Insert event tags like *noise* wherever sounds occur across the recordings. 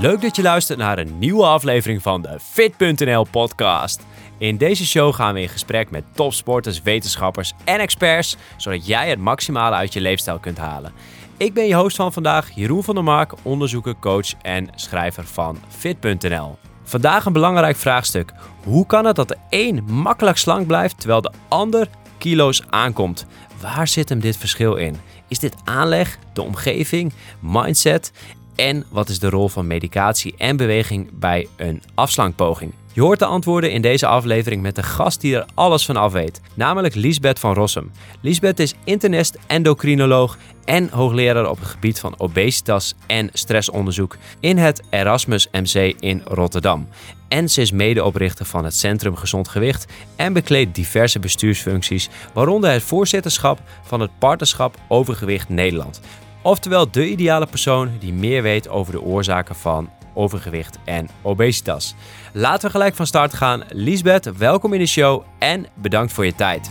Leuk dat je luistert naar een nieuwe aflevering van de Fit.nl podcast. In deze show gaan we in gesprek met topsporters, wetenschappers en experts, zodat jij het maximale uit je leefstijl kunt halen. Ik ben je host van vandaag, Jeroen van der Mark, onderzoeker, coach en schrijver van Fit.nl. Vandaag een belangrijk vraagstuk. Hoe kan het dat de een makkelijk slank blijft terwijl de ander kilo's aankomt? Waar zit hem dit verschil in? Is dit aanleg, de omgeving, mindset? En wat is de rol van medicatie en beweging bij een afslankpoging? Je hoort de antwoorden in deze aflevering met een gast die er alles van af weet, namelijk Liesbeth van Rossum. Liesbeth is internist, endocrinoloog en hoogleraar op het gebied van obesitas en stressonderzoek in het Erasmus MC in Rotterdam. En ze is medeoprichter van het Centrum Gezond Gewicht en bekleedt diverse bestuursfuncties, waaronder het voorzitterschap van het Partnerschap Overgewicht Nederland. Oftewel de ideale persoon die meer weet over de oorzaken van overgewicht en obesitas. Laten we gelijk van start gaan. Liesbeth, welkom in de show en bedankt voor je tijd.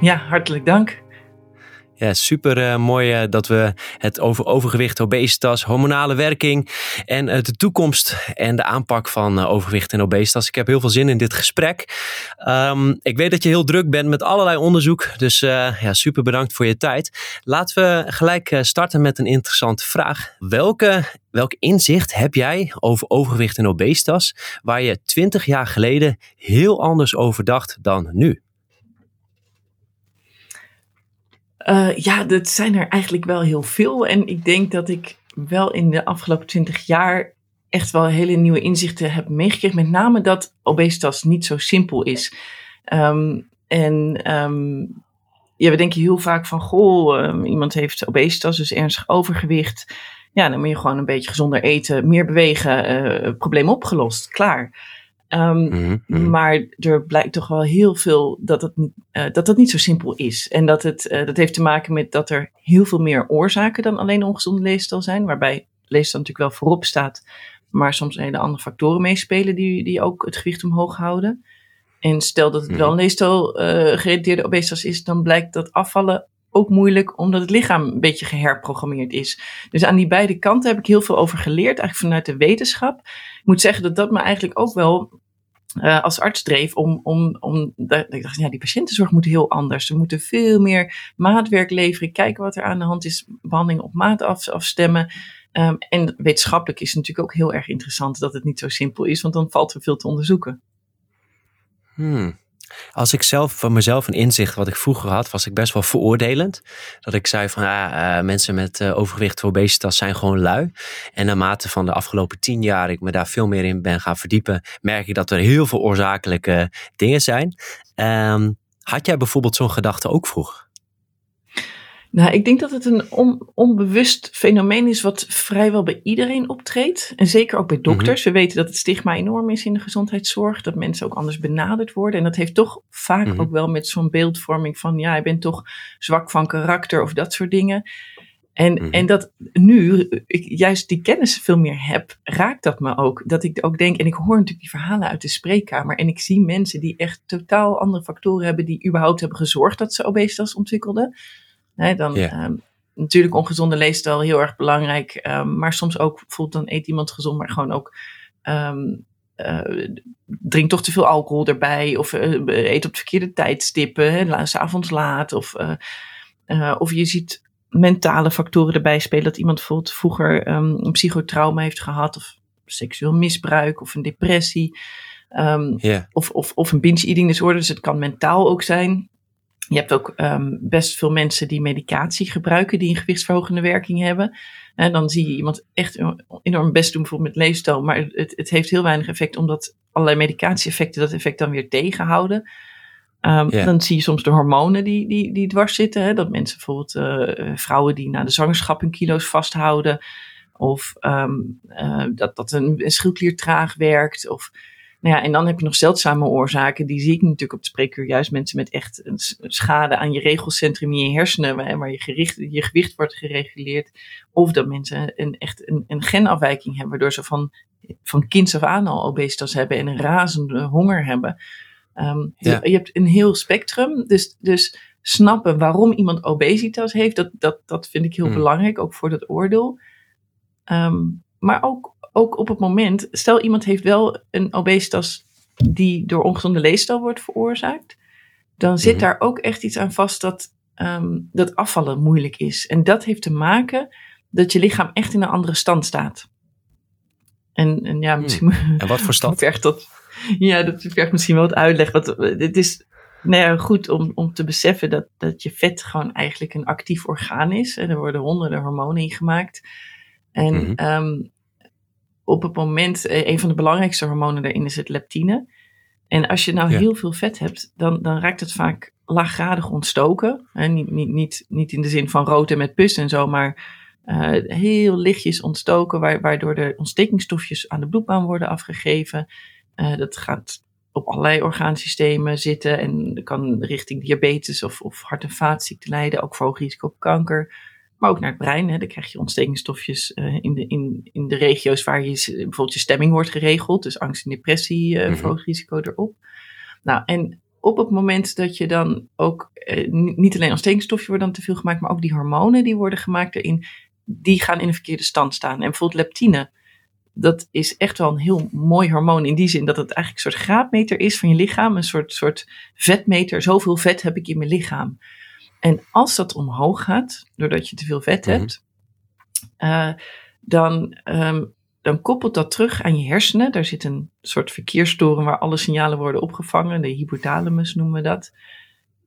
Ja, hartelijk dank. Ja, super uh, mooi uh, dat we het over overgewicht, obesitas, hormonale werking en uh, de toekomst en de aanpak van overgewicht en obesitas. Ik heb heel veel zin in dit gesprek. Um, ik weet dat je heel druk bent met allerlei onderzoek, dus ja, super bedankt voor je tijd. Laten we gelijk starten met een interessante vraag. Welke, welk inzicht heb jij over overgewicht en obesitas waar je twintig jaar geleden heel anders over dacht dan nu? Uh, ja, dat zijn er eigenlijk wel heel veel. En ik denk dat ik wel in de afgelopen twintig jaar echt wel hele nieuwe inzichten heb meegekregen. Met name dat obesitas niet zo simpel is. Um, en um, ja, we denken heel vaak van, goh, um, iemand heeft obesitas, dus ernstig overgewicht. Ja, dan moet je gewoon een beetje gezonder eten, meer bewegen, uh, probleem opgelost, klaar. Um, mm -hmm. Maar er blijkt toch wel heel veel dat het uh, dat, dat niet zo simpel is. En dat, het, uh, dat heeft te maken met dat er heel veel meer oorzaken dan alleen ongezonde leefstijl zijn. Waarbij leefstijl natuurlijk wel voorop staat, maar soms hele andere factoren meespelen die, die ook het gewicht omhoog houden. En stel dat het wel een leefstijl uh, gerelateerde obesitas is, dan blijkt dat afvallen ook moeilijk, omdat het lichaam een beetje geherprogrammeerd is. Dus aan die beide kanten heb ik heel veel over geleerd, eigenlijk vanuit de wetenschap. Ik moet zeggen dat dat me eigenlijk ook wel uh, als arts dreef om, om, om ik dacht, ja, die patiëntenzorg moet heel anders. We moeten veel meer maatwerk leveren, kijken wat er aan de hand is, behandeling op maat af, afstemmen. Um, en wetenschappelijk is het natuurlijk ook heel erg interessant dat het niet zo simpel is, want dan valt er veel te onderzoeken. Hmm. Als ik zelf van mezelf een inzicht wat ik vroeger had, was ik best wel veroordelend. Dat ik zei van ja, uh, mensen met uh, overgewicht of obesitas zijn gewoon lui. En naarmate van de afgelopen tien jaar ik me daar veel meer in ben gaan verdiepen, merk ik dat er heel veel oorzakelijke dingen zijn. Um, had jij bijvoorbeeld zo'n gedachte ook vroeger? Nou, ik denk dat het een on, onbewust fenomeen is wat vrijwel bij iedereen optreedt. En zeker ook bij dokters. -hmm. We weten dat het stigma enorm is in de gezondheidszorg. Dat mensen ook anders benaderd worden. En dat heeft toch vaak -hmm. ook wel met zo'n beeldvorming van... ja, je bent toch zwak van karakter of dat soort dingen. En, -hmm. en dat nu ik juist die kennis veel meer heb, raakt dat me ook. Dat ik ook denk, en ik hoor natuurlijk die verhalen uit de spreekkamer. En ik zie mensen die echt totaal andere factoren hebben... die überhaupt hebben gezorgd dat ze obesitas ontwikkelden... Dan yeah. um, natuurlijk ongezonde leefstijl heel erg belangrijk. Um, maar soms ook bijvoorbeeld dan eet iemand gezond, maar gewoon ook um, uh, drinkt toch te veel alcohol erbij. Of uh, eet op de verkeerde tijdstippen, s'avonds laat. Of, uh, uh, of je ziet mentale factoren erbij spelen. Dat iemand bijvoorbeeld vroeger um, een psychotrauma heeft gehad. Of seksueel misbruik of een depressie. Yeah. of, of, of een binge-eating disorder. Dus het kan mentaal ook zijn. Je hebt ook um, best veel mensen die medicatie gebruiken, die een gewichtsverhogende werking hebben. En dan zie je iemand echt enorm best doen, bijvoorbeeld met leefstijl. Maar het, het heeft heel weinig effect, omdat allerlei medicatie-effecten dat effect dan weer tegenhouden. Um, yeah. Dan zie je soms de hormonen die, die, die dwars zitten. Hè? Dat mensen bijvoorbeeld, uh, vrouwen die na de zwangerschap hun kilo's vasthouden. Of um, uh, dat, dat een, een schildklier traag werkt. Of nou ja, en dan heb je nog zeldzame oorzaken. Die zie ik natuurlijk op de spreekuur. Juist mensen met echt een schade aan je regelcentrum in je hersenen. Waar je, gericht, je gewicht wordt gereguleerd. Of dat mensen een, echt een, een genafwijking hebben. Waardoor ze van, van kinds af aan al obesitas hebben. En een razende honger hebben. Um, ja. je, je, hebt een heel spectrum. Dus, dus snappen waarom iemand obesitas heeft. Dat, dat, dat vind ik heel hmm. belangrijk. Ook voor dat oordeel. Um, maar ook ook op het moment, stel iemand heeft wel een obesitas die door ongezonde leefstijl wordt veroorzaakt, dan zit Mhm. daar ook echt iets aan vast dat, ehm, dat afvallen moeilijk is. En dat heeft te maken dat je lichaam echt in een andere stand staat. En, en ja, misschien En wat voor stad? vergt dat. Ja, dat vergt misschien wel wat uitleg. Want eh, het is nou ja, goed om, om te beseffen dat, dat je vet gewoon eigenlijk een actief orgaan is. En er worden honderden hormonen in gemaakt. En Mhm. ehm, op het moment, eh, een van de belangrijkste hormonen daarin is het leptine. En als je nou Ja. heel veel vet hebt, dan, dan raakt het vaak laaggradig ontstoken. En niet, niet, niet, niet in de zin van rood en met pus en zo, maar eh, heel lichtjes ontstoken, wa- waardoor er ontstekingsstofjes aan de bloedbaan worden afgegeven. Eh, dat gaat op allerlei orgaansystemen zitten en kan richting diabetes of, of hart- en vaatziekten leiden, ook voor hoog risico op kanker. Maar ook naar het brein, hè. dan krijg je ontstekingsstofjes eh, in, de, in, in de regio's waar je, bijvoorbeeld je stemming wordt geregeld. Dus angst en depressie, eh Mhm. verhoogd risico erop. Nou, en op het moment dat je dan ook, eh, ni- niet alleen ontstekingsstofjes worden dan te veel gemaakt, maar ook die hormonen die worden gemaakt erin, die gaan in een verkeerde stand staan. En bijvoorbeeld leptine, dat is echt wel een heel mooi hormoon in die zin dat het eigenlijk een soort graadmeter is van je lichaam, een soort, soort vetmeter. Zoveel vet heb ik in mijn lichaam. En als dat omhoog gaat, doordat je te veel vet Mhm. hebt, eh, dan, ehm, dan koppelt dat terug aan je hersenen. Daar zit een soort verkeerstoren waar alle signalen worden opgevangen. De hypothalamus noemen we dat.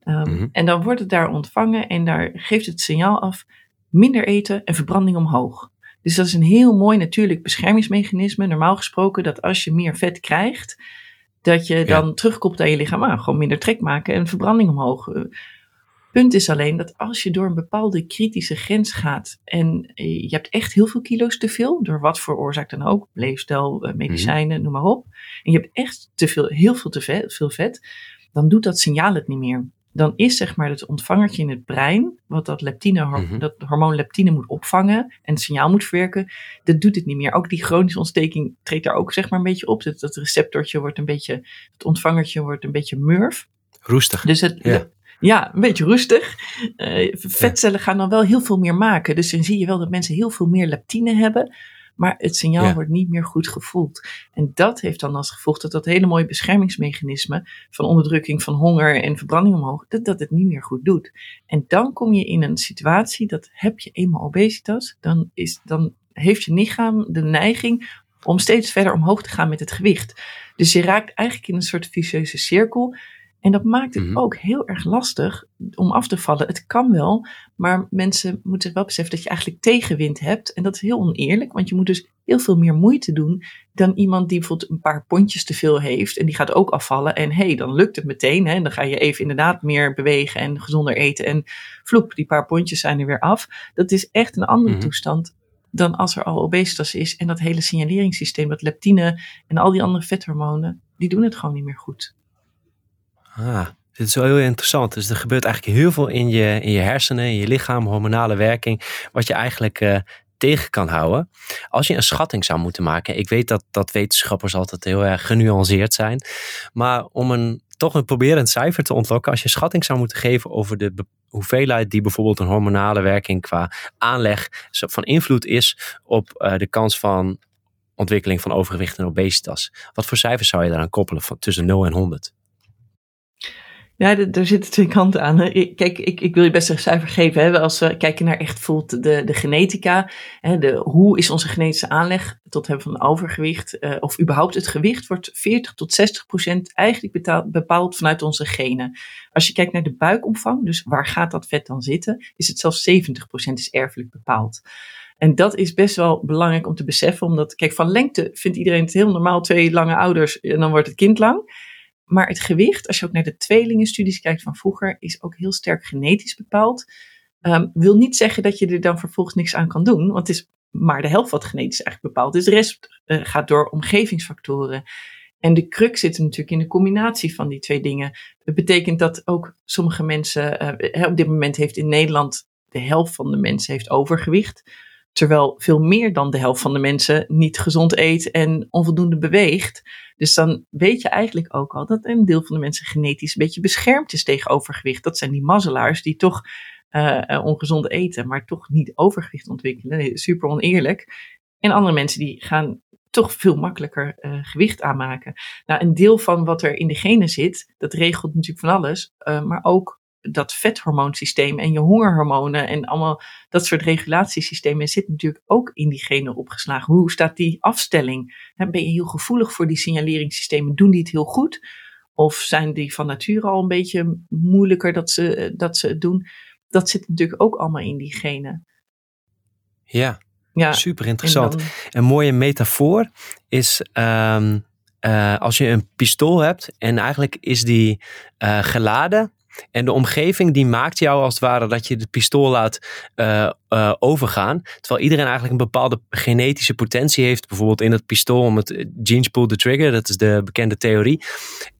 Ehm, Mhm. En dan wordt het daar ontvangen en daar geeft het signaal af minder eten en verbranding omhoog. Dus dat is een heel mooi natuurlijk beschermingsmechanisme. Normaal gesproken dat als je meer vet krijgt, dat je dan terugkomt aan je lichaam. Ah, gewoon minder trek maken en verbranding omhoog. Punt is alleen dat als je door een bepaalde kritische grens gaat en eh, je hebt echt heel veel kilo's te veel, door wat voor oorzaak dan ook, leefstijl, eh, medicijnen, noem maar op, en je hebt echt te veel, heel veel te vet, veel vet, dan doet dat signaal het niet meer. Dan is zeg maar het ontvangertje in het brein, wat dat, leptine, Mhm. dat hormoon leptine moet opvangen en het signaal moet verwerken, dat doet het niet meer. Ook die chronische ontsteking treedt daar ook zeg maar een beetje op. Dat, dat receptortje wordt een beetje, het ontvangertje wordt een beetje murf. Roestig. Dus het, Ja. Ja. een beetje rustig. Eh, vetcellen gaan dan wel heel veel meer maken. Dus dan zie je wel dat mensen heel veel meer leptine hebben. Maar het signaal Ja. wordt niet meer goed gevoeld. En dat heeft dan als gevolg dat dat hele mooie beschermingsmechanisme van onderdrukking van honger en verbranding omhoog, dat, dat het niet meer goed doet. En dan kom je in een situatie dat heb je eenmaal obesitas, dan, is, dan heeft je lichaam de neiging om steeds verder omhoog te gaan met het gewicht. Dus je raakt eigenlijk in een soort vicieuze cirkel. En dat maakt het Mhm. ook heel erg lastig om af te vallen. Het kan wel, maar mensen moeten wel beseffen dat je eigenlijk tegenwind hebt. En dat is heel oneerlijk, want je moet dus heel veel meer moeite doen dan iemand die bijvoorbeeld een paar pondjes te veel heeft. En die gaat ook afvallen. En hé, hey, dan lukt het meteen. Hè? Dan ga je even inderdaad meer bewegen en gezonder eten. En vloep, die paar pondjes zijn er weer af. Dat is echt een andere Mhm. toestand dan als er al obesitas is. En dat hele signaleringssysteem, dat leptine en al die andere vethormonen, die doen het gewoon niet meer goed. Ah, dit is wel heel interessant. Dus er gebeurt eigenlijk heel veel in je, in je hersenen, in je lichaam, hormonale werking, wat je eigenlijk eh, tegen kan houden. Als je een schatting zou moeten maken, ik weet dat, dat wetenschappers altijd heel erg genuanceerd zijn, maar om een toch een proberend cijfer te ontlokken, als je een schatting zou moeten geven over de hoeveelheid die bijvoorbeeld een hormonale werking qua aanleg van invloed is op eh, de kans van ontwikkeling van overgewicht en obesitas. Wat voor cijfers zou je daaraan koppelen van tussen 0 en 100? Ja, er zitten twee kanten aan. Kijk, ik, ik wil je best een cijfer geven. Hè. Als we kijken naar echt voelt de, de genetica. Hè, de, hoe is onze genetische aanleg tot hebben van overgewicht? eh, of überhaupt het gewicht wordt 40 tot 60 procent eigenlijk bepaald vanuit onze genen. Als je kijkt naar de buikomvang, dus waar gaat dat vet dan zitten? Is het zelfs 70 procent is erfelijk bepaald. En dat is best wel belangrijk om te beseffen. Omdat, kijk, van lengte vindt iedereen het heel normaal. Twee lange ouders en dan wordt het kind lang. Maar het gewicht, als je ook naar de tweelingenstudies kijkt van vroeger, is ook heel sterk genetisch bepaald. Ehm, wil niet zeggen dat je er dan vervolgens niks aan kan doen, want het is maar de helft wat genetisch eigenlijk bepaald is. De rest eh, gaat door omgevingsfactoren. En de crux zit natuurlijk in de combinatie van die twee dingen. Het betekent dat ook sommige mensen, eh, op dit moment heeft in Nederland de helft van de mensen heeft overgewicht. Terwijl veel meer dan de helft van de mensen niet gezond eet en onvoldoende beweegt. Dus dan weet je eigenlijk ook al dat een deel van de mensen genetisch een beetje beschermd is tegen overgewicht. Dat zijn die mazzelaars die toch uh, ongezond eten, maar toch niet overgewicht ontwikkelen. Super oneerlijk. En andere mensen die gaan toch veel makkelijker uh, gewicht aanmaken. Nou, een deel van wat er in de genen zit, dat regelt natuurlijk van alles, maar ook dat vethormoonsysteem en je hongerhormonen en allemaal dat soort regulatiesystemen zit natuurlijk ook in die genen opgeslagen. Hoe staat die afstelling? Ben je heel gevoelig voor die signaleringssystemen? Doen die het heel goed? Of zijn die van nature al een beetje moeilijker dat ze, dat ze het doen? Dat zit natuurlijk ook allemaal in die genen. Ja, ja super interessant. Een mooie metafoor is uh, uh, als je een pistool hebt en eigenlijk is die uh, geladen en de omgeving die maakt jou als het ware dat je het pistool laat uh, uh, overgaan. Terwijl iedereen eigenlijk een bepaalde genetische potentie heeft. Bijvoorbeeld in het pistool om het genes pull the trigger. Dat is de bekende theorie.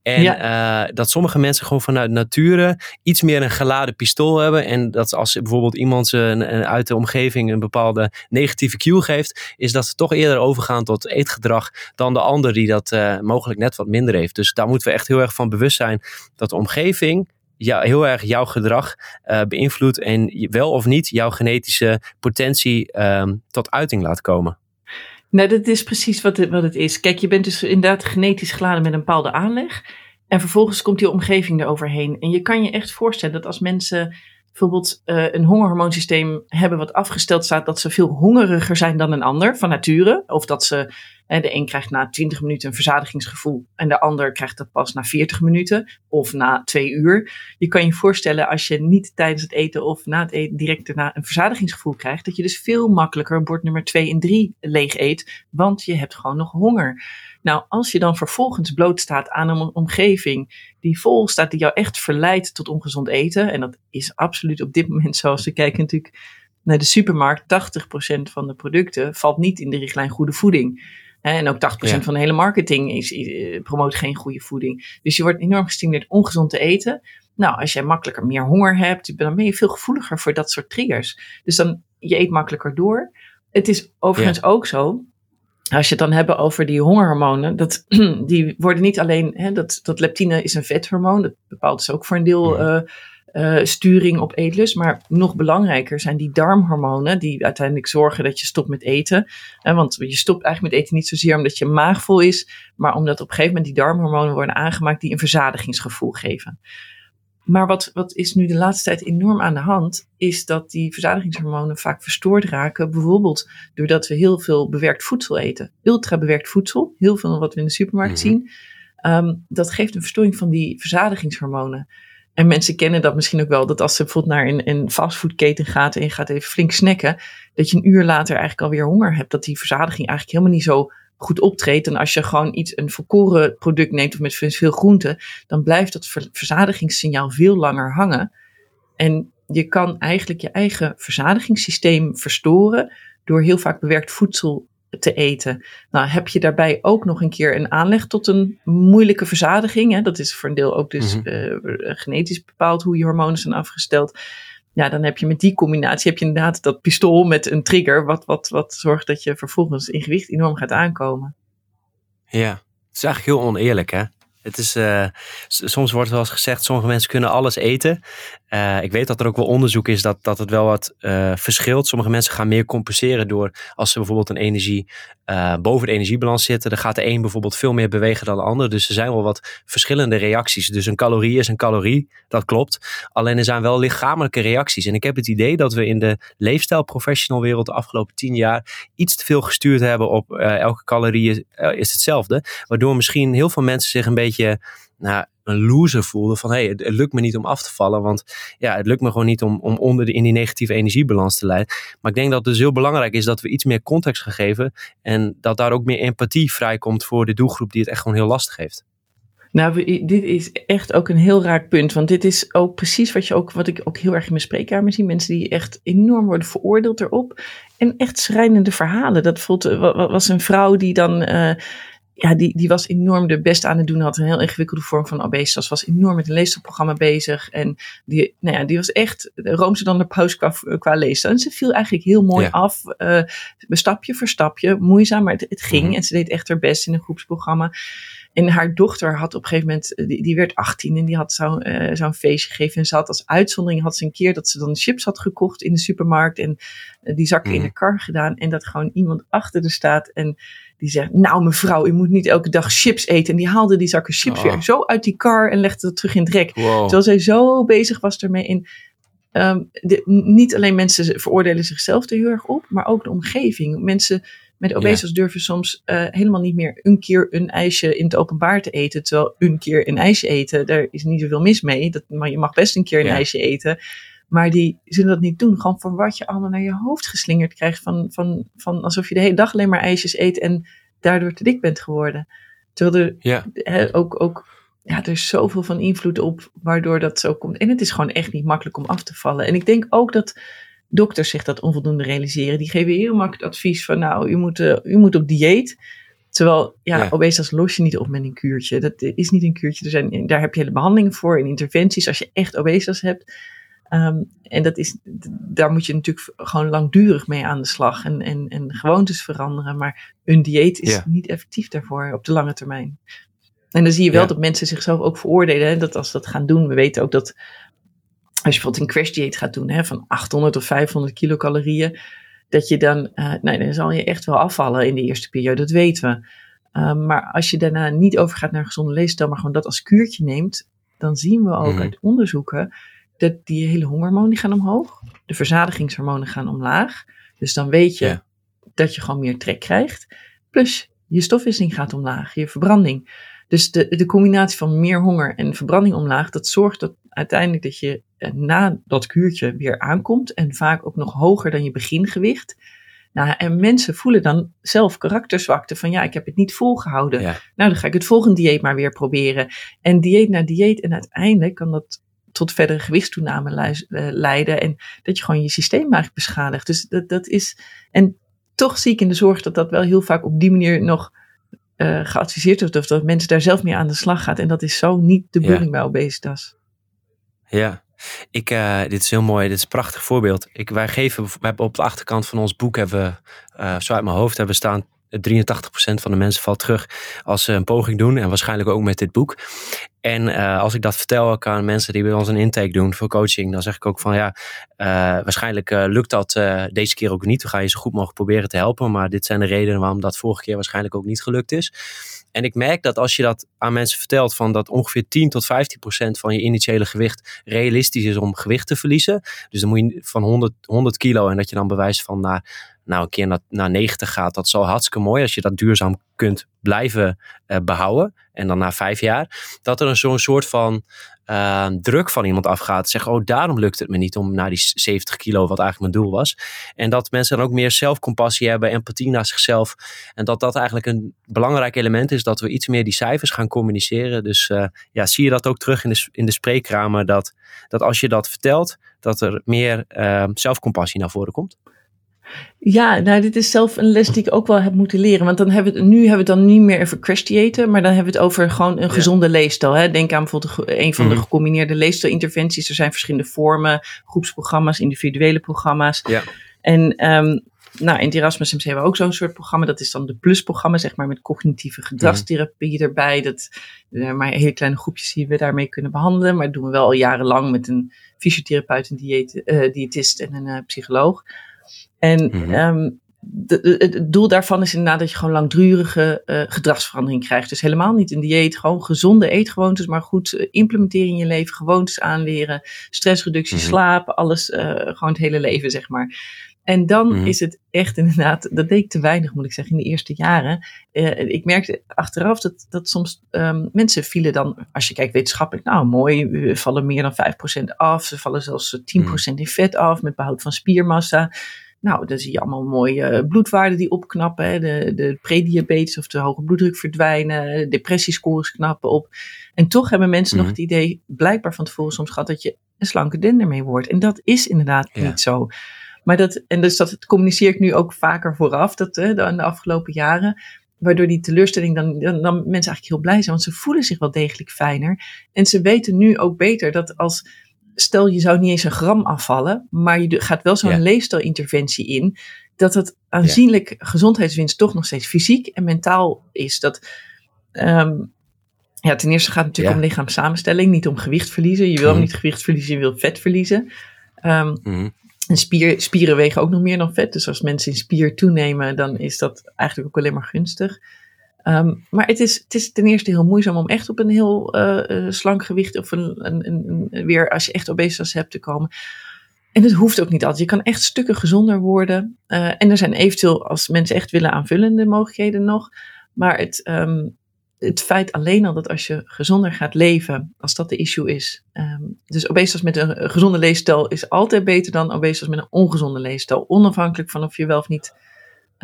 En ja. uh, dat sommige mensen gewoon vanuit nature iets meer een geladen pistool hebben. En dat als bijvoorbeeld iemand ze uit de omgeving een bepaalde negatieve cue geeft, is dat ze toch eerder overgaan tot eetgedrag dan de ander die dat uh, mogelijk net wat minder heeft. Dus daar moeten we echt heel erg van bewust zijn dat de omgeving ja, heel erg jouw gedrag uh, beïnvloedt en wel of niet jouw genetische potentie um, tot uiting laat komen. Nou, dat is precies wat het, wat het is. Kijk, je bent dus inderdaad genetisch geladen met een bepaalde aanleg. En vervolgens komt die omgeving eroverheen. En je kan je echt voorstellen dat als mensen bijvoorbeeld uh, een hongerhormoonsysteem hebben wat afgesteld staat dat ze veel hongeriger zijn dan een ander van nature. Of dat ze, de een krijgt na 20 minuten een verzadigingsgevoel en de ander krijgt dat pas na 40 minuten of na twee uur. Je kan je voorstellen als je niet tijdens het eten of na het eten direct daarna een verzadigingsgevoel krijgt, dat je dus veel makkelijker bord nummer 2 en 3 leeg eet, want je hebt gewoon nog honger. Nou, als je dan vervolgens blootstaat aan een omgeving die vol staat, die jou echt verleidt tot ongezond eten, en dat is absoluut op dit moment zo, als we kijken natuurlijk naar de supermarkt, 80% van de producten valt niet in de richtlijn goede voeding. En ook 80% ja. van de hele marketing is, is, promoot geen goede voeding. Dus je wordt enorm gestimuleerd ongezond te eten. Nou, als jij makkelijker meer honger hebt, dan ben je veel gevoeliger voor dat soort triggers. Dus dan, je eet makkelijker door. Het is overigens ja. ook zo als je het dan hebben over die hongerhormonen, dat, *clears throat* die worden niet alleen, hè, dat, dat leptine is een vethormoon, dat bepaalt dus ook voor een deel uh, uh, sturing op eetlust. Maar nog belangrijker zijn die darmhormonen, die uiteindelijk zorgen dat je stopt met eten. Want je stopt eigenlijk met eten niet zozeer omdat je maag vol is, maar omdat op een gegeven moment die darmhormonen worden aangemaakt die een verzadigingsgevoel geven. Maar wat, wat is nu de laatste tijd enorm aan de hand, is dat die verzadigingshormonen vaak verstoord raken. Bijvoorbeeld doordat we heel veel bewerkt voedsel eten. Ultra bewerkt voedsel, heel veel wat we in de supermarkt mm -hmm. zien. Um, dat geeft een verstoring van die verzadigingshormonen. En mensen kennen dat misschien ook wel, dat als ze bijvoorbeeld naar een, een fastfoodketen gaat en je gaat even flink snacken, dat je een uur later eigenlijk alweer honger hebt. Dat die verzadiging eigenlijk helemaal niet zo goed optreedt. En als je gewoon iets, een volkoren product neemt of met veel groenten, dan blijft dat verzadigingssignaal veel langer hangen. En je kan eigenlijk je eigen verzadigingssysteem verstoren door heel vaak bewerkt voedsel te eten. Nou, heb je daarbij ook nog een keer een aanleg tot een moeilijke verzadiging. Hè? Dat is voor een deel ook dus mm -hmm. uh, genetisch bepaald hoe je hormonen zijn afgesteld ja, dan heb je met die combinatie heb je inderdaad dat pistool met een trigger, wat, wat, wat zorgt dat je vervolgens in gewicht enorm gaat aankomen. Ja, het is eigenlijk heel oneerlijk, hè? Het is, uh, soms wordt wel eens gezegd, sommige mensen kunnen alles eten. Uh, ik weet dat er ook wel onderzoek is dat, dat het wel wat uh, verschilt. Sommige mensen gaan meer compenseren door als ze bijvoorbeeld een energie boven de energiebalans zitten. Dan gaat de een bijvoorbeeld veel meer bewegen dan de ander. Dus er zijn wel wat verschillende reacties. Dus een calorie is een calorie, dat klopt. Alleen er zijn wel lichamelijke reacties. En ik heb het idee dat we in de leefstijl professional wereld de afgelopen tien jaar iets te veel gestuurd hebben op elke calorie is hetzelfde. Waardoor misschien heel veel mensen zich een beetje nou, een loser voelde. Van hey, het, lukt me niet om af te vallen. Want ja, het lukt me gewoon niet om, om onder de, in die negatieve energiebalans te leiden. Maar ik denk dat het dus heel belangrijk is dat we iets meer context gaan geven. En dat daar ook meer empathie vrijkomt voor de doelgroep die het echt gewoon heel lastig heeft. Nou, dit is echt ook een heel raak punt. Want dit is ook precies wat, je ook, wat ik ook heel erg in mijn spreekkamer zie. Mensen die echt enorm worden veroordeeld erop. En echt schrijnende verhalen. Dat voelt, was een vrouw die dan... Uh, ja, die, die was enorm de best aan het doen. Had een heel ingewikkelde vorm van obesitas. Was enorm met een leesprogramma bezig. En die, nou ja, die was echt roomse dan de pauze qua, qua lezen. En ze viel eigenlijk heel mooi ja. af. Uh, stapje voor stapje. Moeizaam, maar het, het ging. Mm -hmm. En ze deed echt haar best in een groepsprogramma. En haar dochter had op een gegeven moment, die, die werd 18 en die had zo'n uh, zo'n feestje gegeven. En ze had als uitzondering had ze een keer dat ze dan chips had gekocht in de supermarkt en die zakken in de kar gedaan. En dat gewoon iemand achter er staat en die zegt, nou mevrouw, u moet niet elke dag chips eten. En die haalde die zakken chips Oh. weer zo uit die kar en legde het terug in het rek. Wow. Terwijl zij zo bezig was ermee in. ehm, de, niet alleen mensen veroordelen zichzelf er heel erg op, maar ook de omgeving. Mensen met obesitas durven soms eh, helemaal niet meer een keer een ijsje in het openbaar te eten. Terwijl een keer een ijsje eten, daar is niet zoveel mis mee. Dat, maar je mag best een keer een Ja. ijsje eten. Maar die zullen dat niet doen. Gewoon voor wat je allemaal naar je hoofd geslingerd krijgt. Van, van, van alsof je de hele dag alleen maar ijsjes eet en daardoor te dik bent geworden. Terwijl er Ja. ook, ook ja, er is zoveel van invloed op waardoor dat zo komt. En het is gewoon echt niet makkelijk om af te vallen. En ik denk ook dat dokters zich dat onvoldoende realiseren. Die geven heel makkelijk advies van nou, u moet, eh, u moet op dieet. Terwijl, ja, Ja. obesitas los je niet op met een kuurtje. Dat is niet een kuurtje. Er zijn, daar heb je hele behandelingen voor en interventies als je echt obesitas hebt. Ehm, en dat is, daar moet je natuurlijk gewoon langdurig mee aan de slag en, en, en gewoontes veranderen. Maar een dieet is Ja. niet effectief daarvoor op de lange termijn. En dan zie je wel Ja. dat mensen zichzelf ook veroordelen. Hè, dat als ze dat gaan doen, we weten ook dat als je bijvoorbeeld een crash dieet gaat doen hè, van 800 of 500 kilocalorieën, dat je dan, eh nee, dan zal je echt wel afvallen in de eerste periode, dat weten we. Um, maar als je daarna niet overgaat naar een gezonde leefstijl, maar gewoon dat als kuurtje neemt, dan zien we ook Mhm. uit onderzoeken dat die hele hongerhormonen die gaan omhoog, de verzadigingshormonen gaan omlaag. Dus dan weet je Ja. dat je gewoon meer trek krijgt. Plus je stofwisseling gaat omlaag, je verbranding. Dus de, de combinatie van meer honger en verbranding omlaag, dat zorgt dat uiteindelijk dat je eh, na dat kuurtje weer aankomt. En vaak ook nog hoger dan je begingewicht. Nou, en mensen voelen dan zelf karakterzwakte van ja, ik heb het niet volgehouden. Ja. Nou, dan ga ik het volgende dieet maar weer proberen. En dieet na dieet. En uiteindelijk kan dat tot verdere gewichtstoename eh, leiden. En dat je gewoon je systeem eigenlijk beschadigt. Dus dat, dat is. En toch zie ik in de zorg dat dat wel heel vaak op die manier nog eh, geadviseerd wordt. Of dat mensen daar zelf mee aan de slag gaan. En dat is zo niet de bedoeling bij obesitas. Ja, ik, eh, dit is heel mooi. Dit is een prachtig voorbeeld. Ik, wij geven, we hebben op de achterkant van ons boek, hebben, we, eh, zo uit mijn hoofd, hebben staan 83% van de mensen valt terug als ze een poging doen. En waarschijnlijk ook met dit boek. En eh, als ik dat vertel ook aan mensen die bij ons een intake doen voor coaching, dan zeg ik ook van ja, eh, waarschijnlijk eh, lukt dat deze keer ook niet. We gaan je zo goed mogelijk proberen te helpen. Maar dit zijn de redenen waarom dat vorige keer waarschijnlijk ook niet gelukt is. En ik merk dat als je dat aan mensen vertelt, van dat ongeveer 10 tot 15 procent van je initiële gewicht realistisch is om gewicht te verliezen. Dus dan moet je van 100, 100 kilo en dat je dan bewijst van naar, nou een keer naar, naar 90 gaat. Dat is al hartstikke mooi als je dat duurzaam kunt blijven eh, behouden. En dan na vijf jaar. Dat er zo'n soort van eh, druk van iemand afgaat. Zeg, oh daarom lukt het me niet om naar die 70 kilo, wat eigenlijk mijn doel was. En dat mensen dan ook meer zelfcompassie hebben, empathie naar zichzelf. En dat dat eigenlijk een belangrijk element is, dat we iets meer die cijfers gaan communiceren. Dus uh, ja, zie je dat ook terug in de, in de spreekkamer, dat, dat als je dat vertelt, dat er meer zelfcompassie naar voren komt. Ja, nou, dit is zelf een les die ik ook wel heb moeten leren. Want dan hebben we het, nu hebben we het dan niet meer over crash diëten, maar dan hebben we het over gewoon een gezonde ja. leefstijl. Hè? Denk aan bijvoorbeeld een van de gecombineerde leefstijlinterventies. Er zijn verschillende vormen, groepsprogramma's, individuele programma's. Ja. En um, nou, in het Erasmus MC hebben we ook zo'n soort programma. Dat is dan de Plus-programma, zeg maar, met cognitieve gedragstherapie mm. erbij. Dat uh, maar hele kleine groepjes die we daarmee kunnen behandelen. Maar dat doen we wel al jarenlang met een fysiotherapeut, een dieet, uh, diëtist en een uh, psycholoog. En um, de, de, het doel daarvan is inderdaad dat je gewoon langdurige uh, gedragsverandering krijgt. Dus helemaal niet een dieet, gewoon gezonde eetgewoontes, maar goed uh, implementeren in je leven, gewoontes aanleren, stressreductie, mm-hmm. slapen, alles, uh, gewoon het hele leven, zeg maar. En dan mm-hmm. is het echt inderdaad, dat deed ik te weinig, moet ik zeggen, in de eerste jaren. Uh, ik merkte achteraf dat, dat soms um, mensen vielen dan, als je kijkt wetenschappelijk, nou mooi, we vallen meer dan 5% af. Ze vallen zelfs 10% in vet af met behoud van spiermassa. Nou, dan zie je allemaal mooie uh, bloedwaarden die opknappen. Hè? De, de prediabetes of de hoge bloeddruk verdwijnen. Depressiescores knappen op. En toch hebben mensen nog het idee, blijkbaar van tevoren soms gehad, dat je een slanke dender mee wordt. En dat is inderdaad ja. niet zo. Maar dat, en dus dat communiceer ik nu ook vaker vooraf, dat hè, de, de afgelopen jaren. Waardoor die teleurstelling dan, dan, dan mensen eigenlijk heel blij zijn, want ze voelen zich wel degelijk fijner. En ze weten nu ook beter dat als stel je zou niet eens een gram afvallen, maar je gaat wel zo'n ja. leefstijlinterventie in, dat het aanzienlijk ja. gezondheidswinst toch nog steeds fysiek en mentaal is. Dat, um, Ja, ten eerste gaat het natuurlijk om lichaamssamenstelling, niet om gewicht verliezen. Je wil mm. niet gewicht verliezen, je wil vet verliezen. Um, en spier, spieren wegen ook nog meer dan vet. Dus als mensen in spier toenemen, dan is dat eigenlijk ook alleen maar gunstig. Ehm, maar het is, het is ten eerste heel moeizaam om echt op een heel uh, slank gewicht of een, een, een, weer als je echt obesitas hebt te komen. En het hoeft ook niet altijd. Je kan echt stukken gezonder worden. Uh, en er zijn eventueel, als mensen echt willen, aanvullende mogelijkheden nog. Maar het, um, het feit alleen al dat als je gezonder gaat leven, als dat de issue is. Um, dus obesitas met een gezonde leefstijl is altijd beter dan obesitas met een ongezonde leefstijl. Onafhankelijk van of je wel of niet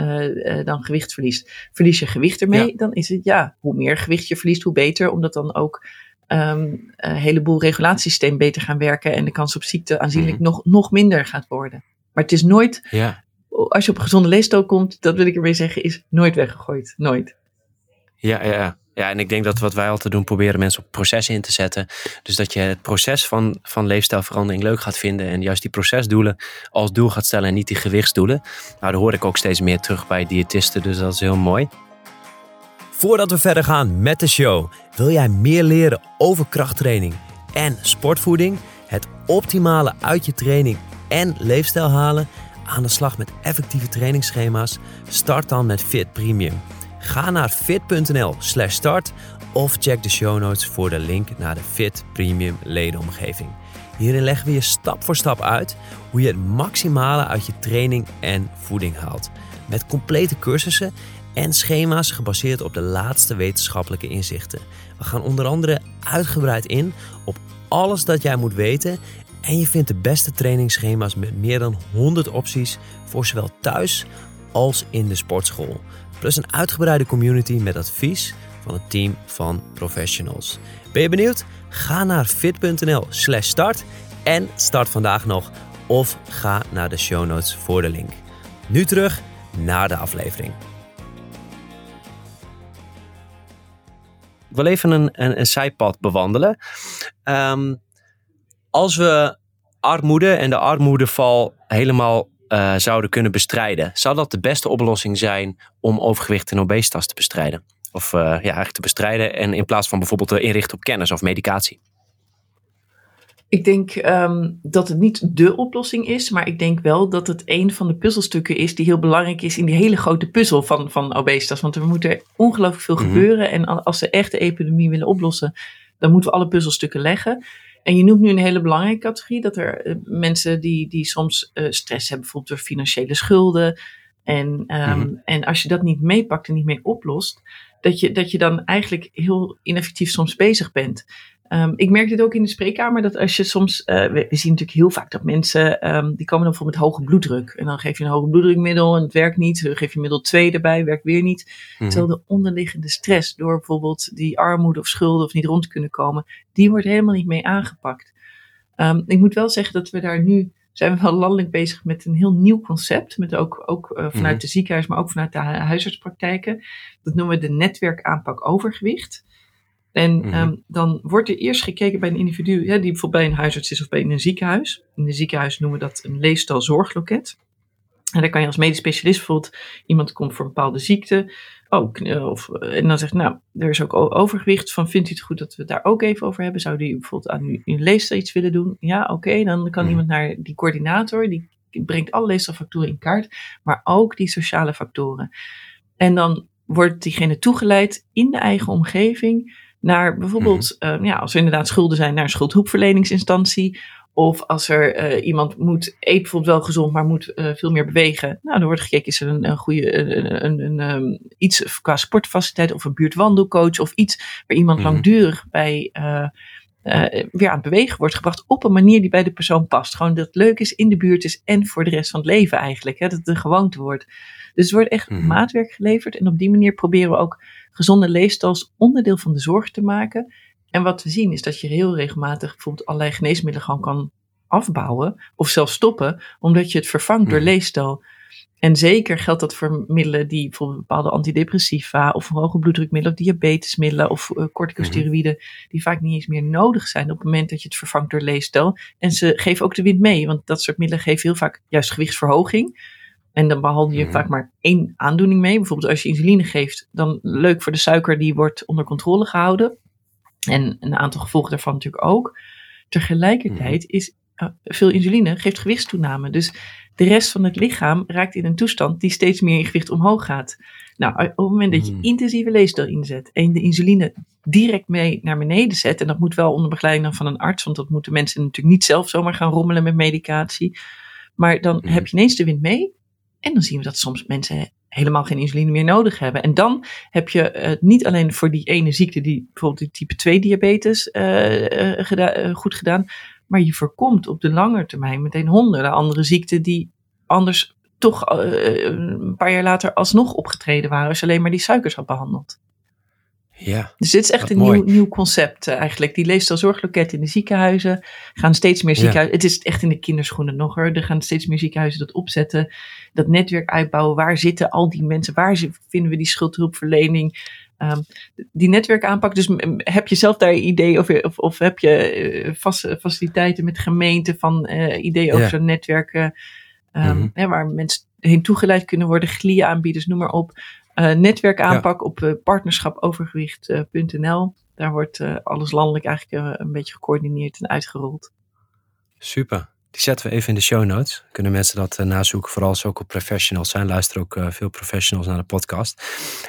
uh, dan gewicht verliest. Verlies je gewicht ermee, dan is het ja, hoe meer gewicht je verliest, hoe beter. Omdat dan ook um, een heleboel regulatiesysteem beter gaan werken en de kans op ziekte aanzienlijk mhm. nog, nog minder gaat worden. Maar het is nooit, ja. als je op een gezonde leefstijl komt, dat wil ik ermee zeggen, is nooit weggegooid. Nooit. Ja, ja. Ja, en ik denk dat wat wij altijd doen, proberen mensen op processen in te zetten. Dus dat je het proces van, van leefstijlverandering leuk gaat vinden. En juist die procesdoelen als doel gaat stellen en niet die gewichtsdoelen. Nou, dat hoor ik ook steeds meer terug bij diëtisten, dus dat is heel mooi. Voordat we verder gaan met de show, wil jij meer leren over krachttraining en sportvoeding? Het optimale uit je training en leefstijl halen? Aan de slag met effectieve trainingsschema's? Start dan met Fit Premium. Ga naar fit.nl/slash start of check de show notes voor de link naar de Fit Premium ledenomgeving. Hierin leggen we je stap voor stap uit hoe je het maximale uit je training en voeding haalt. Met complete cursussen en schema's gebaseerd op de laatste wetenschappelijke inzichten. We gaan onder andere uitgebreid in op alles dat jij moet weten en je vindt de beste trainingsschema's met meer dan 100 opties voor zowel thuis als in de sportschool. Plus een uitgebreide community met advies van een team van professionals. Ben je benieuwd? Ga naar fit.nl/slash start en start vandaag nog. Of ga naar de show notes voor de link. Nu terug naar de aflevering. Ik wil even een, een, zijpad bewandelen. Um, als we armoede en de armoedeval helemaal uh, zouden kunnen bestrijden. Zou dat de beste oplossing zijn om overgewicht en obesitas te bestrijden? Of uh, ja, eigenlijk te bestrijden en in plaats van bijvoorbeeld te inrichten op kennis of medicatie? Ik denk um, dat het niet de oplossing is, maar ik denk wel dat het een van de puzzelstukken is die heel belangrijk is in die hele grote puzzel van, van obesitas. Want er moet er ongelooflijk veel mhm. gebeuren en als ze echt de epidemie willen oplossen, dan moeten we alle puzzelstukken leggen. En je noemt nu een hele belangrijke categorie, dat er uh, mensen die, die soms uh, stress hebben, bijvoorbeeld door financiële schulden. En, um, mm-hmm. en als je dat niet meepakt en niet mee oplost, dat je, dat je dan eigenlijk heel ineffectief soms bezig bent. Um, ik merk dit ook in de spreekkamer, dat als je soms, uh, we, we, zien natuurlijk heel vaak dat mensen, um, die komen dan bijvoorbeeld met hoge bloeddruk. En dan geef je een hoge bloeddrukmiddel en het werkt niet. Dan geef je middel 2 erbij, werkt weer niet. Mm. Terwijl de onderliggende stress door bijvoorbeeld die armoede of schulden of niet rond te kunnen komen, die wordt helemaal niet mee aangepakt. Um, ik moet wel zeggen dat we daar nu, zijn we wel landelijk bezig met een heel nieuw concept. Met ook, ook uh, vanuit mm. de ziekenhuis, maar ook vanuit de huisartspraktijken. Dat noemen we de netwerkaanpak overgewicht. En mm -hmm. dan wordt er eerst gekeken bij een individu ja, die bijvoorbeeld bij een huisarts is of bij een ziekenhuis. In een ziekenhuis noemen we dat een leefstijlzorgloket. En dan kan je als medisch specialist bijvoorbeeld, iemand komt voor een bepaalde ziekte. Oh, of, en dan zegt, nou, er is ook overgewicht. Van, vindt u het goed dat we het daar ook even over hebben? Zou u bijvoorbeeld aan uw, uw leefstijl iets willen doen? Ja, oké. dan kan mhm. iemand naar die coördinator. Die brengt alle leefstijlfactoren in kaart. Maar ook die sociale factoren. En dan wordt diegene toegeleid in de eigen omgeving naar bijvoorbeeld, mm ja, als er inderdaad schulden zijn, naar een schuldhulpverleningsinstantie. Of als er uh, iemand moet, eet bijvoorbeeld wel gezond, maar moet uh, veel meer bewegen. Nou, dan wordt gekeken, is er een, een goede, een, een, een um, iets qua sportfaciliteit of een buurtwandelcoach of iets waar iemand mm langdurig bij uh, weer aan het bewegen wordt gebracht op een manier die bij de persoon past. Gewoon dat het leuk is, in de buurt is en voor de rest van het leven eigenlijk. Hè, dat het een gewoonte wordt. Dus er wordt echt mm maatwerk geleverd en op die manier proberen we ook gezonde leefstijl als onderdeel van de zorg te maken. En wat we zien is dat je heel regelmatig bijvoorbeeld allerlei geneesmiddelen gewoon kan afbouwen of zelfs stoppen, omdat je het vervangt door mhm. leefstijl. En zeker geldt dat voor middelen die bijvoorbeeld bepaalde antidepressiva of hoge bloeddrukmiddelen of diabetesmiddelen of uh, corticosteroïden, mhm. die vaak niet eens meer nodig zijn op het moment dat je het vervangt door leefstijl. En ze geven ook de wind mee, want dat soort middelen geven heel vaak juist gewichtsverhoging. En dan behandel je mhm. vaak maar één aandoening mee. Bijvoorbeeld als je insuline geeft, dan leuk voor de suiker, die wordt onder controle gehouden. En een aantal gevolgen daarvan natuurlijk ook. Tegelijkertijd Mhm. is uh, veel insuline geeft gewichtstoename. Dus de rest van het lichaam raakt in een toestand die steeds meer in gewicht omhoog gaat. Nou, op het moment dat je Mhm. intensieve leefstijl inzet en de insuline direct mee naar beneden zet, en dat moet wel onder begeleiding van een arts, want dat moeten mensen natuurlijk niet zelf zomaar gaan rommelen met medicatie. Maar dan heb je ineens de wind mee. En dan zien we dat soms mensen helemaal geen insuline meer nodig hebben. En dan heb je uh, niet alleen voor die ene ziekte, die bijvoorbeeld die type 2 diabetes, uh, geda goed gedaan. Maar je voorkomt op de lange termijn meteen honderden andere ziekten die anders toch een paar jaar later alsnog opgetreden waren als je alleen maar die suikers had behandeld. Ja, dus dit is echt een nieuw, nieuw, concept uh, eigenlijk. Die leefstijlzorgloket in de ziekenhuizen gaan steeds meer ziekenhuizen. Ja. Het is echt in de kinderschoenen nog hoor. Er gaan steeds meer ziekenhuizen dat opzetten. Dat netwerk uitbouwen. Waar zitten al die mensen? Waar vinden we die schuldhulpverlening? Um, die netwerkaanpak. Dus heb je zelf daar ideeën of, of, of heb je uh, vast, faciliteiten met gemeenten van uh, ideeën over ja. zo'n netwerken? Um, mm -hmm. hè, waar mensen heen toegeleid kunnen worden, glieaanbieders, noem maar op. Uh, netwerkaanpak ja. op uh, partnerschapovergewicht.nl. Daar wordt alles landelijk eigenlijk een beetje gecoördineerd en uitgerold. Super. Die zetten we even in de show notes. Kunnen mensen dat nazoeken, vooral als ze ook op professionals zijn. Luisteren ook veel professionals naar de podcast.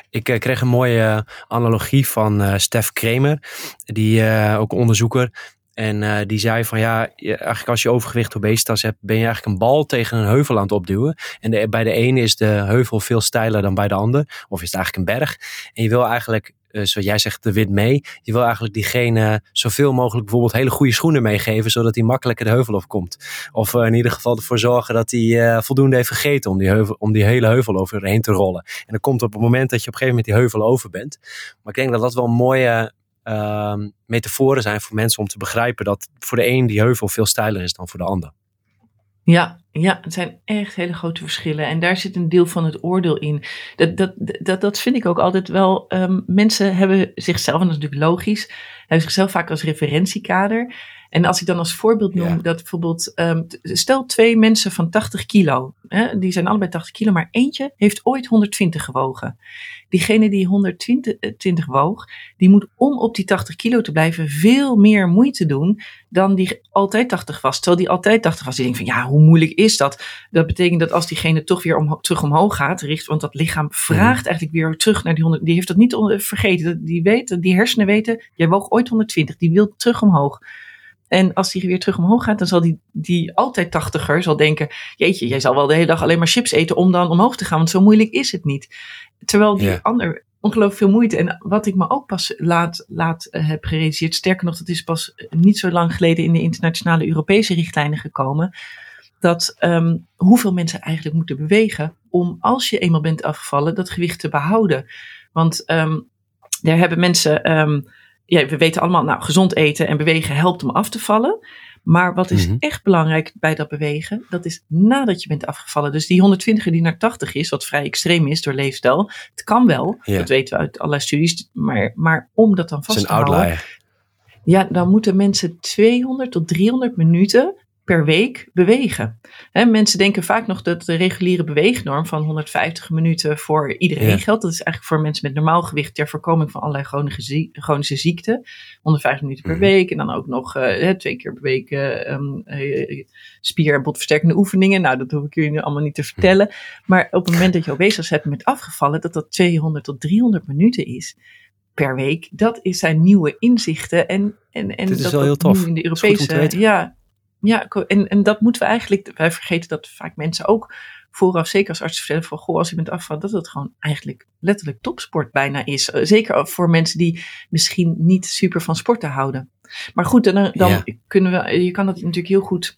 Ik kreeg een mooie analogie van Stef Kremer, die ook onderzoeker. En uh, die zei van ja, eigenlijk als je overgewicht obesitas hebt, ben je eigenlijk een bal tegen een heuvel aan het opduwen. En bij de ene is de heuvel veel steiler dan bij de ander. Of is het eigenlijk een berg. En je wil eigenlijk, uh, zoals jij zegt, de wit mee. Je wil eigenlijk diegene zoveel mogelijk bijvoorbeeld hele goede schoenen meegeven, zodat hij makkelijker de heuvel opkomt. Of uh, in ieder geval ervoor zorgen dat hij voldoende heeft gegeten om die, heuvel, om die hele heuvel overheen te rollen. En dan komt op het moment dat je op een gegeven moment die heuvel over bent. Maar ik denk dat dat wel een mooie uh, metaforen zijn voor mensen om te begrijpen dat voor de een die heuvel veel steiler is dan voor de ander. Ja, ja, het zijn echt hele grote verschillen. En daar zit een deel van het oordeel in. Dat, dat, dat, dat vind ik ook altijd wel. Um, mensen hebben zichzelf, en dat is natuurlijk logisch, hebben zichzelf vaak als referentiekader. En als ik dan als voorbeeld noem ja. dat bijvoorbeeld, um, stel twee mensen van 80 kilo, hè, die zijn allebei 80 kilo, maar eentje heeft ooit 120 gewogen. Diegene die 120 woog, die moet om op die 80 kilo te blijven veel meer moeite doen dan die altijd 80 was. Terwijl die altijd 80 was. Die denkt van ja, hoe moeilijk is dat? Dat betekent dat als diegene toch weer om, terug omhoog gaat, richt, want dat lichaam vraagt eigenlijk weer terug naar die 100. Die heeft dat niet vergeten. Die weet, die hersenen weten, jij woog ooit 120, die wil terug omhoog. En als die weer terug omhoog gaat, dan zal die, die altijd tachtiger zal denken, jeetje, jij zal wel de hele dag alleen maar chips eten om dan omhoog te gaan, want zo moeilijk is het niet. Terwijl die ander ongelooflijk veel moeite. En wat ik me ook pas laat, laat uh, heb gerealiseerd, sterker nog, dat is pas niet zo lang geleden in de internationale Europese richtlijnen gekomen, dat um, hoeveel mensen eigenlijk moeten bewegen om, als je eenmaal bent afgevallen, dat gewicht te behouden. Want um, daar hebben mensen... Um, ja, we weten allemaal, nou, gezond eten en bewegen helpt om af te vallen. Maar wat is mm-hmm. echt belangrijk bij dat bewegen? Dat is nadat je bent afgevallen. Dus die 120 die naar 80 is, wat vrij extreem is door leefstijl. Het kan wel, dat weten we uit allerlei studies. Maar, maar om dat dan vast te houden. Ja, dan moeten mensen 200 tot 300 minuten per week bewegen. He, mensen denken vaak nog dat de reguliere beweegnorm van 150 minuten voor iedereen ja. geldt. Dat is eigenlijk voor mensen met normaal gewicht ter voorkoming van allerlei chronische, chronische ziekten. 150 minuten per mm. week en dan ook nog uh, twee keer per week uh, um, uh, spier- en botversterkende oefeningen. Nou, dat hoef ik jullie allemaal niet te vertellen. Mm. Maar op het moment dat je obesitas hebt met afgevallen, dat dat 200 tot 300 minuten is per week. Dat is zijn nieuwe inzichten. En, en, en Dit is dat, wel heel tof. in de Europese. Ja, ja, en, en dat moeten we eigenlijk, wij vergeten dat vaak mensen ook vooraf, zeker als arts vertellen van, goh, als je bent afgevallen, dat het gewoon eigenlijk letterlijk topsport bijna is. Zeker voor mensen die misschien niet super van sporten houden. Maar goed, dan, dan ja. kunnen we, je kan dat natuurlijk heel goed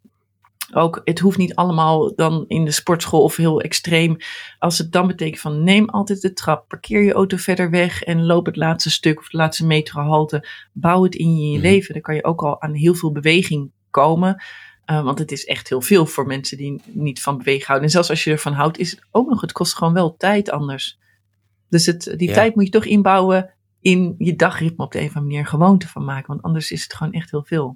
ook, het hoeft niet allemaal dan in de sportschool of heel extreem. Als het dan betekent van neem altijd de trap, parkeer je auto verder weg en loop het laatste stuk of de laatste meterhalte. Bouw het in je, je leven. Dan kan je ook al aan heel veel beweging komen. Uh, want het is echt heel veel voor mensen die niet van bewegen houden. En zelfs als je ervan houdt, is het ook nog, het kost gewoon wel tijd anders. Dus het, die ja. tijd moet je toch inbouwen in je dagritme op de een of andere manier gewoonte van maken. Want anders is het gewoon echt heel veel.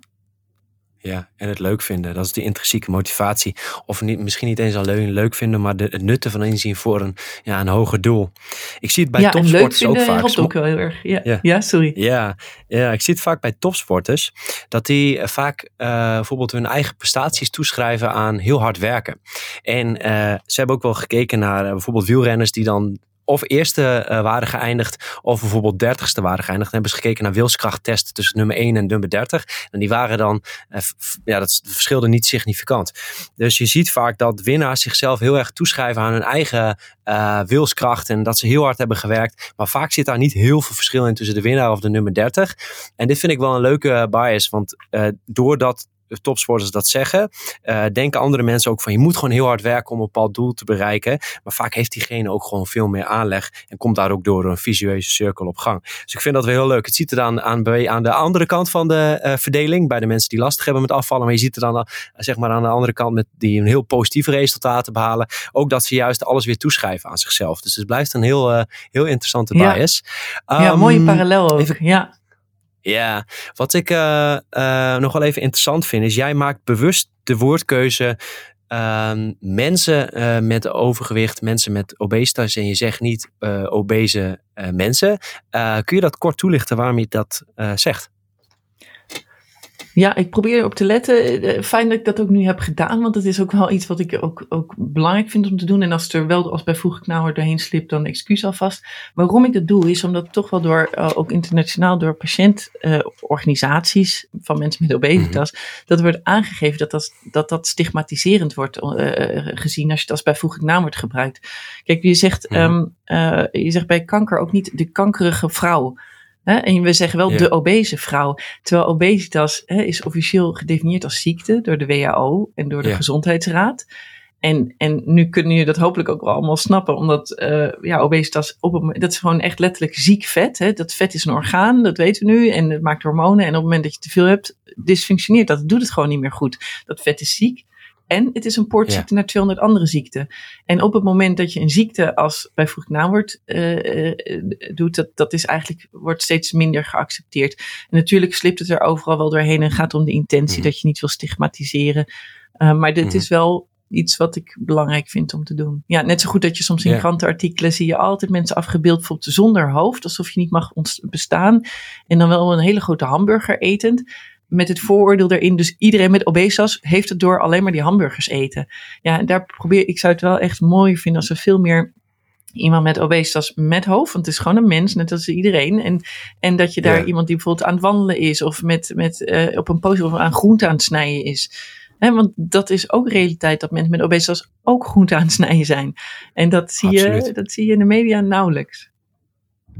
Ja, en het leuk vinden. Dat is de intrinsieke motivatie. Of niet, misschien niet eens alleen leuk vinden, maar de, het nutten van inzien voor een, ja, een hoger doel. Ik zie het bij ja, topsporters ook vaak. helpt ook wel heel erg. Ja, ja. sorry. Ja, ja, ik zie het vaak bij topsporters. Dat die eh, vaak uh, bijvoorbeeld hun eigen prestaties toeschrijven aan heel hard werken. En uh, ze hebben ook wel gekeken naar uh, bijvoorbeeld wielrenners die dan of eerste uh, waren geëindigd of bijvoorbeeld dertigste waren geëindigd. Dan hebben ze gekeken naar wilskrachttesten tussen nummer 1 en nummer 30. En die waren dan, uh, ja, dat verschilde niet significant. Dus je ziet vaak dat winnaars zichzelf heel erg toeschrijven aan hun eigen uh, wilskracht en dat ze heel hard hebben gewerkt. Maar vaak zit daar niet heel veel verschil in tussen de winnaar of de nummer 30. En dit vind ik wel een leuke bias, want doordat topsporters dat zeggen, uh, denken andere mensen ook van je moet gewoon heel hard werken om een bepaald doel te bereiken. Maar vaak heeft diegene ook gewoon veel meer aanleg en komt daar ook door een visueuze cirkel op gang. Dus ik vind dat wel heel leuk. Het ziet er dan aan, aan de andere kant van de uh, verdeling, bij de mensen die lastig hebben met afvallen, maar je ziet er dan uh, zeg maar aan de andere kant met die een heel positieve resultaten behalen, ook dat ze juist alles weer toeschrijven aan zichzelf. Dus het blijft een heel, heel interessante bias. Ja, um, ja mooie parallel ook. Even, ja. Ja, wat ik uh, nog wel even interessant vind, is jij maakt bewust de woordkeuze uh, mensen uh, met overgewicht, mensen met obesitas en je zegt niet obese mensen. kun je dat kort toelichten waarom je dat zegt? Ja, ik probeer erop te letten. Eh, fijn dat ik dat ook nu heb gedaan, want het is ook wel iets wat ik ook, ook belangrijk vind om te doen. En als het er wel als bij vroeg nou doorheen slipt, dan excuus alvast. Waarom ik dat doe, is omdat toch wel door, uh, ook internationaal door patiëntorganisaties van mensen met obesitas, mm -hmm. dat wordt aangegeven dat dat, dat, dat stigmatiserend wordt gezien als je het als bijvoeglijk naam wordt gebruikt. Kijk, je zegt, mm -hmm. um, je zegt bij kanker ook niet de kankerige vrouw. En we zeggen wel de obese vrouw. Terwijl obesitas is officieel gedefinieerd als ziekte door de WHO en door de Gezondheidsraad. En, en nu kunnen je dat hopelijk ook wel allemaal snappen, omdat uh, ja, obesitas, op het, dat is gewoon echt letterlijk ziek vet. Hè? Dat vet is een orgaan, dat weten we nu, en het maakt hormonen. En op het moment dat je te veel hebt, dysfunctioneert dat, doet het gewoon niet meer goed. Dat vet is ziek. En het is een poortziekte ja. naar 200 andere ziekten. En op het moment dat je een ziekte als bijvoeglijk naamwoord uh, doet, dat, dat is eigenlijk, wordt steeds minder geaccepteerd. En natuurlijk slipt het er overal wel doorheen en gaat om de intentie mm. dat je niet wil stigmatiseren. Uh, maar dit mm. is wel iets wat ik belangrijk vind om te doen. Ja, net zo goed dat je soms in yeah. krantenartikelen zie je altijd mensen afgebeeld, bijvoorbeeld zonder hoofd, alsof je niet mag bestaan. En dan wel een hele grote hamburger etend met het vooroordeel erin. Dus iedereen met obesitas heeft het door alleen maar die hamburgers eten. Ja, daar probeer ik zou het wel echt mooi vinden als we veel meer iemand met obesitas met hoofd, want het is gewoon een mens, net als iedereen. En, en dat je daar ja. iemand die bijvoorbeeld aan het wandelen is of met, met, uh, op een poster of aan groente aan het snijden is. He, want dat is ook realiteit, dat mensen met obesitas ook groente aan het snijden zijn. En dat zie, je, dat zie je in de media nauwelijks.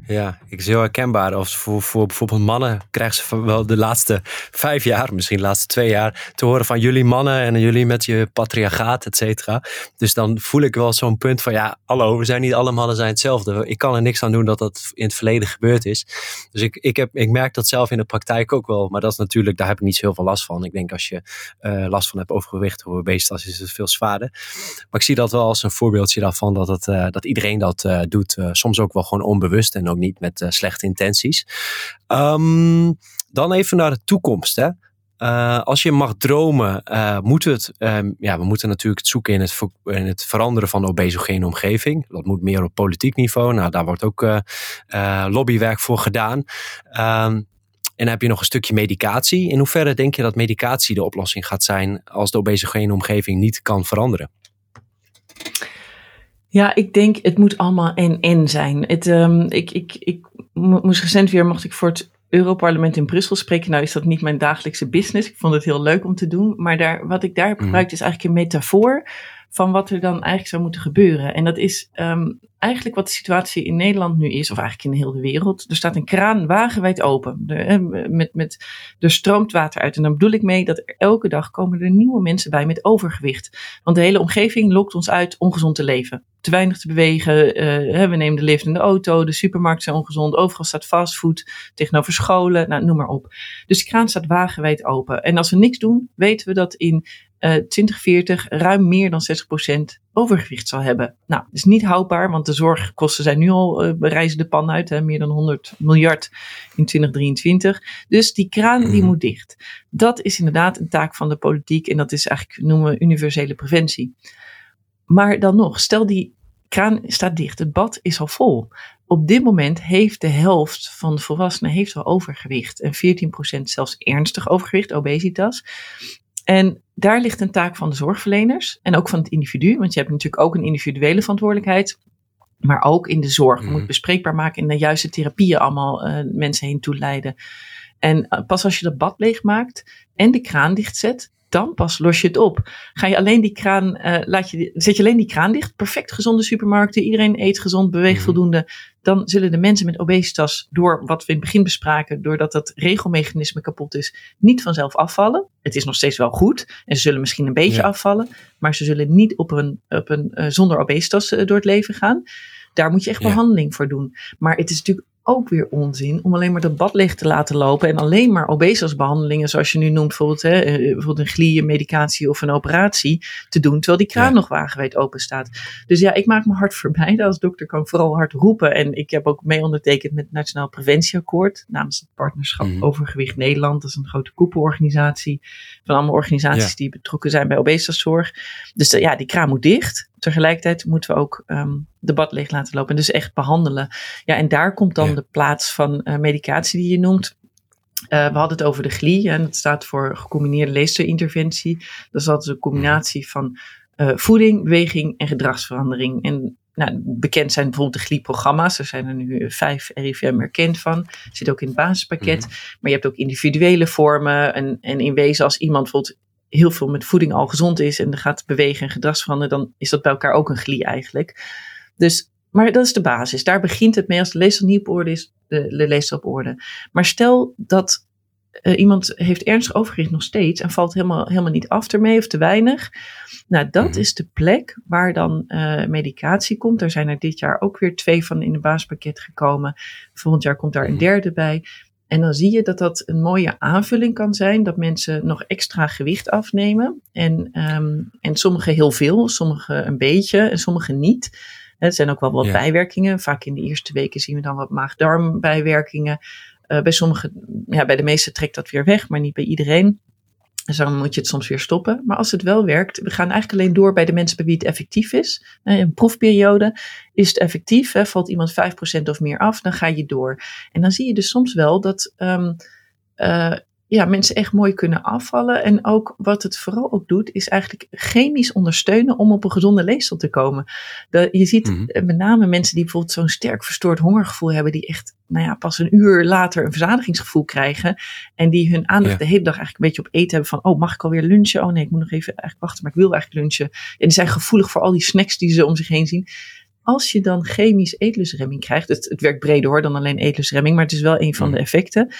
Ja, ik is heel herkenbaar. Als voor, voor bijvoorbeeld mannen krijgen ze wel de laatste vijf jaar, misschien de laatste twee jaar, te horen van jullie mannen en jullie met je patriarchaat, et cetera. Dus dan voel ik wel zo'n punt van ja, hallo, we zijn niet alle mannen zijn hetzelfde. Ik kan er niks aan doen dat dat in het verleden gebeurd is. Dus ik, ik, heb, ik merk dat zelf in de praktijk ook wel. Maar dat is natuurlijk, daar heb ik niet heel veel last van. Ik denk als je uh, last van hebt overgewicht of obesitas, is het veel zwaarder. Maar ik zie dat wel als een voorbeeldje daarvan dat, het, uh, dat iedereen dat uh, doet. soms ook wel gewoon onbewust ook niet met uh, slechte intenties. Um, dan even naar de toekomst. Hè. Uh, als je mag dromen, uh, moet het, um, ja, we moeten natuurlijk het zoeken in het, in het veranderen van de obesogene omgeving. Dat moet meer op politiek niveau. Nou, daar wordt ook lobbywerk voor gedaan. Um, en heb je nog een stukje medicatie. In hoeverre denk je dat medicatie de oplossing gaat zijn als de obesogene omgeving niet kan veranderen? Ja, ik denk het moet allemaal en-en zijn. Het, um, ik, ik, ik moest recent weer, mocht ik voor het Europarlement in Brussel spreken. Nou is dat niet mijn dagelijkse business. Ik vond het heel leuk om te doen. Maar daar, wat ik daar heb gebruikt is eigenlijk een metafoor van wat er dan eigenlijk zou moeten gebeuren. En dat is um, eigenlijk wat de situatie in Nederland nu is, of eigenlijk in heel de wereld. Er staat een kraan wagenwijd open. Er, met, met, er stroomt water uit. En dan bedoel ik mee dat er elke dag komen er nieuwe mensen bij met overgewicht. Want de hele omgeving lokt ons uit ongezond te leven. Te weinig te bewegen. Uh, we nemen de lift in de auto. De supermarkten zijn ongezond. Overal staat fastfood. Tegenover scholen. Nou, noem maar op. Dus de kraan staat wagenwijd open. En als we niks doen, weten we dat in 2040 ruim meer dan 60% overgewicht zal hebben. Nou, dat is niet houdbaar, want de zorgkosten zijn nu al uh, reizen de pan uit. Hè, meer dan 100 miljard in 2023. Dus die kraan die Mhm. moet dicht. Dat is inderdaad een taak van de politiek en dat is eigenlijk, noemen we universele preventie. Maar dan nog, stel die kraan staat dicht, het bad is al vol. Op dit moment heeft de helft van de volwassenen heeft wel overgewicht. En 14% zelfs ernstig overgewicht, obesitas. En daar ligt een taak van de zorgverleners en ook van het individu. Want je hebt natuurlijk ook een individuele verantwoordelijkheid. Maar ook in de zorg. Je Mhm. moet bespreekbaar maken en de juiste therapieën allemaal eh, mensen heen toeleiden. En eh, pas als je dat bad leegmaakt en de kraan dichtzet, dan pas los je het op. Ga je alleen die kraan, eh, laat je, zet je alleen die kraan dicht, perfect gezonde supermarkten, iedereen eet gezond, beweegt Mhm. voldoende, dan zullen de mensen met obesitas, door wat we in het begin bespraken, doordat dat regelmechanisme kapot is, niet vanzelf afvallen. Het is nog steeds wel goed en ze zullen misschien een beetje Ja. afvallen, maar ze zullen niet op een, op een eh, zonder obesitas eh, door het leven gaan. Daar moet je echt Ja. behandeling voor doen. Maar het is natuurlijk ook weer onzin om alleen maar dat bad leeg te laten lopen en alleen maar obesitasbehandelingen, zoals je nu noemt, bijvoorbeeld, hè, eh, bijvoorbeeld een glie, een medicatie of een operatie te doen, terwijl die kraan Ja. nog wagenwijd open staat. Dus ja, ik maak me hard voor beide. Als dokter kan ik vooral hard roepen. En ik heb ook mee ondertekend met het Nationaal Preventieakkoord namens het Partnerschap Mhm. Overgewicht Nederland. Dat is een grote koepelorganisatie van allemaal organisaties Ja. die betrokken zijn bij obesitatszorg. Dus eh, ja, die kraan moet dicht. Tegelijkertijd moeten we ook ehm, de bad leeg laten lopen en dus echt behandelen. Ja, en daar komt dan Ja. de plaats van eh, medicatie die je noemt. Eh, we hadden het over de GLI en dat staat voor gecombineerde leesterinterventie. Dat is altijd een combinatie van eh, voeding, beweging en gedragsverandering. En nou, bekend zijn bijvoorbeeld de GLI-programma's. Er zijn er nu vijf RIVM erkend van. Zit ook in het basispakket. Maar je hebt ook individuele vormen. En, en in wezen als iemand bijvoorbeeld heel veel met voeding al gezond is en er gaat bewegen en gedragsveranderen, dan is dat bij elkaar ook een GLI eigenlijk. Dus, maar dat is de basis. Daar begint het mee. Als de leefstijl niet op orde is, de, de leefstijl op orde. Maar stel dat eh, iemand heeft ernstig overgewicht nog steeds en valt helemaal, helemaal niet af ermee of te weinig. Nou, dat Mhm. is de plek waar dan eh, medicatie komt. Er zijn er dit jaar ook weer twee van in het basispakket gekomen. Volgend jaar komt daar een Mhm. derde bij. En dan zie je dat dat een mooie aanvulling kan zijn. Dat mensen nog extra gewicht afnemen. En, ehm en sommigen heel veel, sommigen een beetje en sommigen niet. Er zijn ook wel wat Ja. bijwerkingen. Vaak in de eerste weken zien we dan wat maag-darm bijwerkingen. Eh, bij sommigen, ja, bij de meeste trekt dat weer weg, maar niet bij iedereen. Dus dan moet je het soms weer stoppen. Maar als het wel werkt, we gaan eigenlijk alleen door bij de mensen bij wie het effectief is. Eh, Een proefperiode is het effectief. Hè, valt iemand 5% of meer af, dan ga je door. En dan zie je dus soms wel dat ehm, eh, ja, mensen echt mooi kunnen afvallen. En ook wat het vooral ook doet, is eigenlijk chemisch ondersteunen om op een gezonde leefstijl te komen. De, je ziet Mhm. eh, met name mensen die bijvoorbeeld zo'n sterk verstoord hongergevoel hebben, die echt nou ja, pas een uur later een verzadigingsgevoel krijgen. En die hun aandacht Ja. de hele dag eigenlijk een beetje op eten hebben van, oh mag ik alweer lunchen? Oh nee, ik moet nog even eigenlijk wachten, maar ik wil eigenlijk lunchen. En die zijn gevoelig voor al die snacks die ze om zich heen zien. Als je dan chemisch eetlusremming krijgt, het, het werkt breder hoor dan alleen eetlusremming, maar het is wel een van de Mhm. effecten.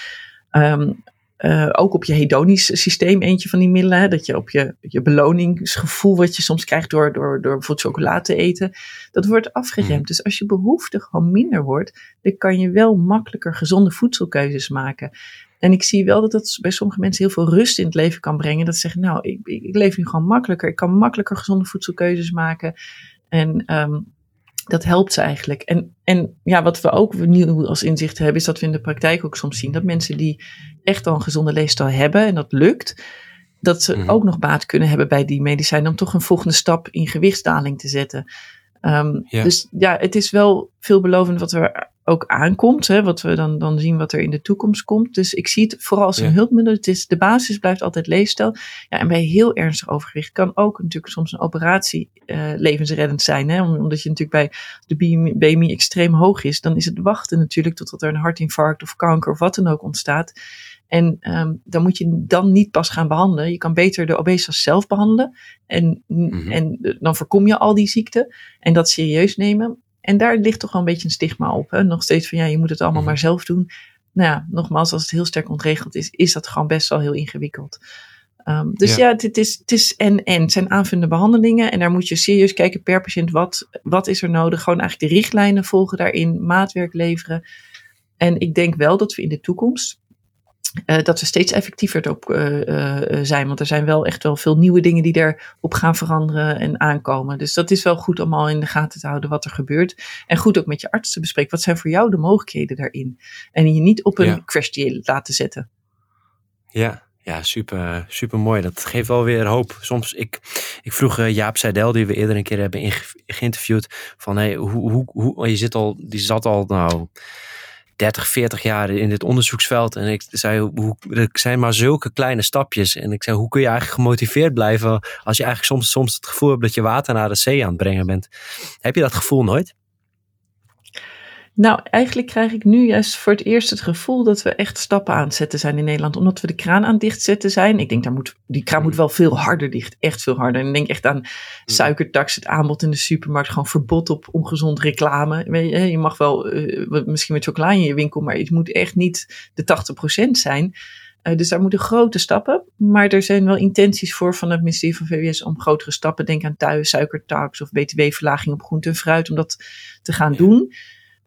Ehm, eh, ook op je hedonisch systeem eentje van die middelen. Hè, dat je op je, je beloningsgevoel wat je soms krijgt door, door, door bijvoorbeeld chocolade te eten. Dat wordt afgeremd. Mhm. Dus als je behoefte gewoon minder wordt, dan kan je wel makkelijker gezonde voedselkeuzes maken. En ik zie wel dat dat bij sommige mensen heel veel rust in het leven kan brengen. Dat ze zeggen, nou, ik, ik, ik leef nu gewoon makkelijker. Ik kan makkelijker gezonde voedselkeuzes maken. En ehm, dat helpt ze eigenlijk. En, en ja, wat we ook nieuw als inzicht hebben, is dat we in de praktijk ook soms zien dat mensen die echt al een gezonde leefstijl hebben en dat lukt, dat ze Mhm. ook nog baat kunnen hebben bij die medicijnen om toch een volgende stap in gewichtsdaling te zetten. Ehm, Ja. Dus ja, het is wel veelbelovend wat er ook aankomt. Hè, wat we dan, dan zien wat er in de toekomst komt. Dus ik zie het vooral als een Ja. hulpmiddel. Het is, de basis blijft altijd leefstijl. Ja, en bij heel ernstig overgewicht kan ook natuurlijk soms een operatie eh, levensreddend zijn. Hè? Om- Omdat je natuurlijk bij de BMI, BMI extreem hoog is. Dan is het wachten natuurlijk totdat er een hartinfarct of kanker of wat dan ook ontstaat. En ehm, dan moet je dan niet pas gaan behandelen. Je kan beter de obesitas zelf behandelen. En, Mhm. en eh, dan voorkom je al die ziekten. En dat serieus nemen. En daar ligt toch wel een beetje een stigma op. Hè? Nog steeds van ja, je moet het allemaal Mhm. maar zelf doen. Nou ja, nogmaals, als het heel sterk ontregeld is, is dat gewoon best wel heel ingewikkeld. Ehm, dus Ja. ja, het, is, het is en en. Het zijn aanvullende behandelingen. En daar moet je serieus kijken per patiënt. Wat, wat is er nodig? Gewoon eigenlijk de richtlijnen volgen daarin. Maatwerk leveren. En ik denk wel dat we in de toekomst uh, dat we steeds effectiever erop uh, uh, zijn. Want er zijn wel echt wel veel nieuwe dingen die erop gaan veranderen en aankomen. Dus dat is wel goed om al in de gaten te houden wat er gebeurt. En goed ook met je arts te bespreken. Wat zijn voor jou de mogelijkheden daarin? En je niet op een ja. crash laten zetten. Ja, ja, super, super mooi. Dat geeft wel weer hoop. Soms, ik, ik vroeg Jaap Seidel, die we eerder een keer hebben geïnterviewd, van hey, hoe, hoe, hoe, je zit al, die zat al, nou, 30, 40 jaar in dit onderzoeksveld. En ik zei, hoe, er zijn maar zulke kleine stapjes. En ik zei, hoe kun je eigenlijk gemotiveerd blijven als je eigenlijk soms, soms het gevoel hebt dat je water naar de zee aan het brengen bent. Heb je dat gevoel nooit? Nou, eigenlijk krijg ik nu juist voor het eerst het gevoel dat we echt stappen aan het zetten zijn in Nederland. Omdat we de kraan aan het dichtzetten zijn. Ik denk, daar moet, die kraan moet wel veel harder dicht. Echt veel harder. En ik denk echt aan suikertax, het aanbod in de supermarkt. Gewoon verbod op ongezond reclame. Je, je mag wel uh, misschien met chocola in je winkel, maar het moet echt niet de 80% zijn. Uh, dus daar moeten grote stappen. Maar er zijn wel intenties voor van het ministerie van VWS om grotere stappen. Denk aan tuin, suikertax of btw-verlaging op groente en fruit. Om dat te gaan ja. doen.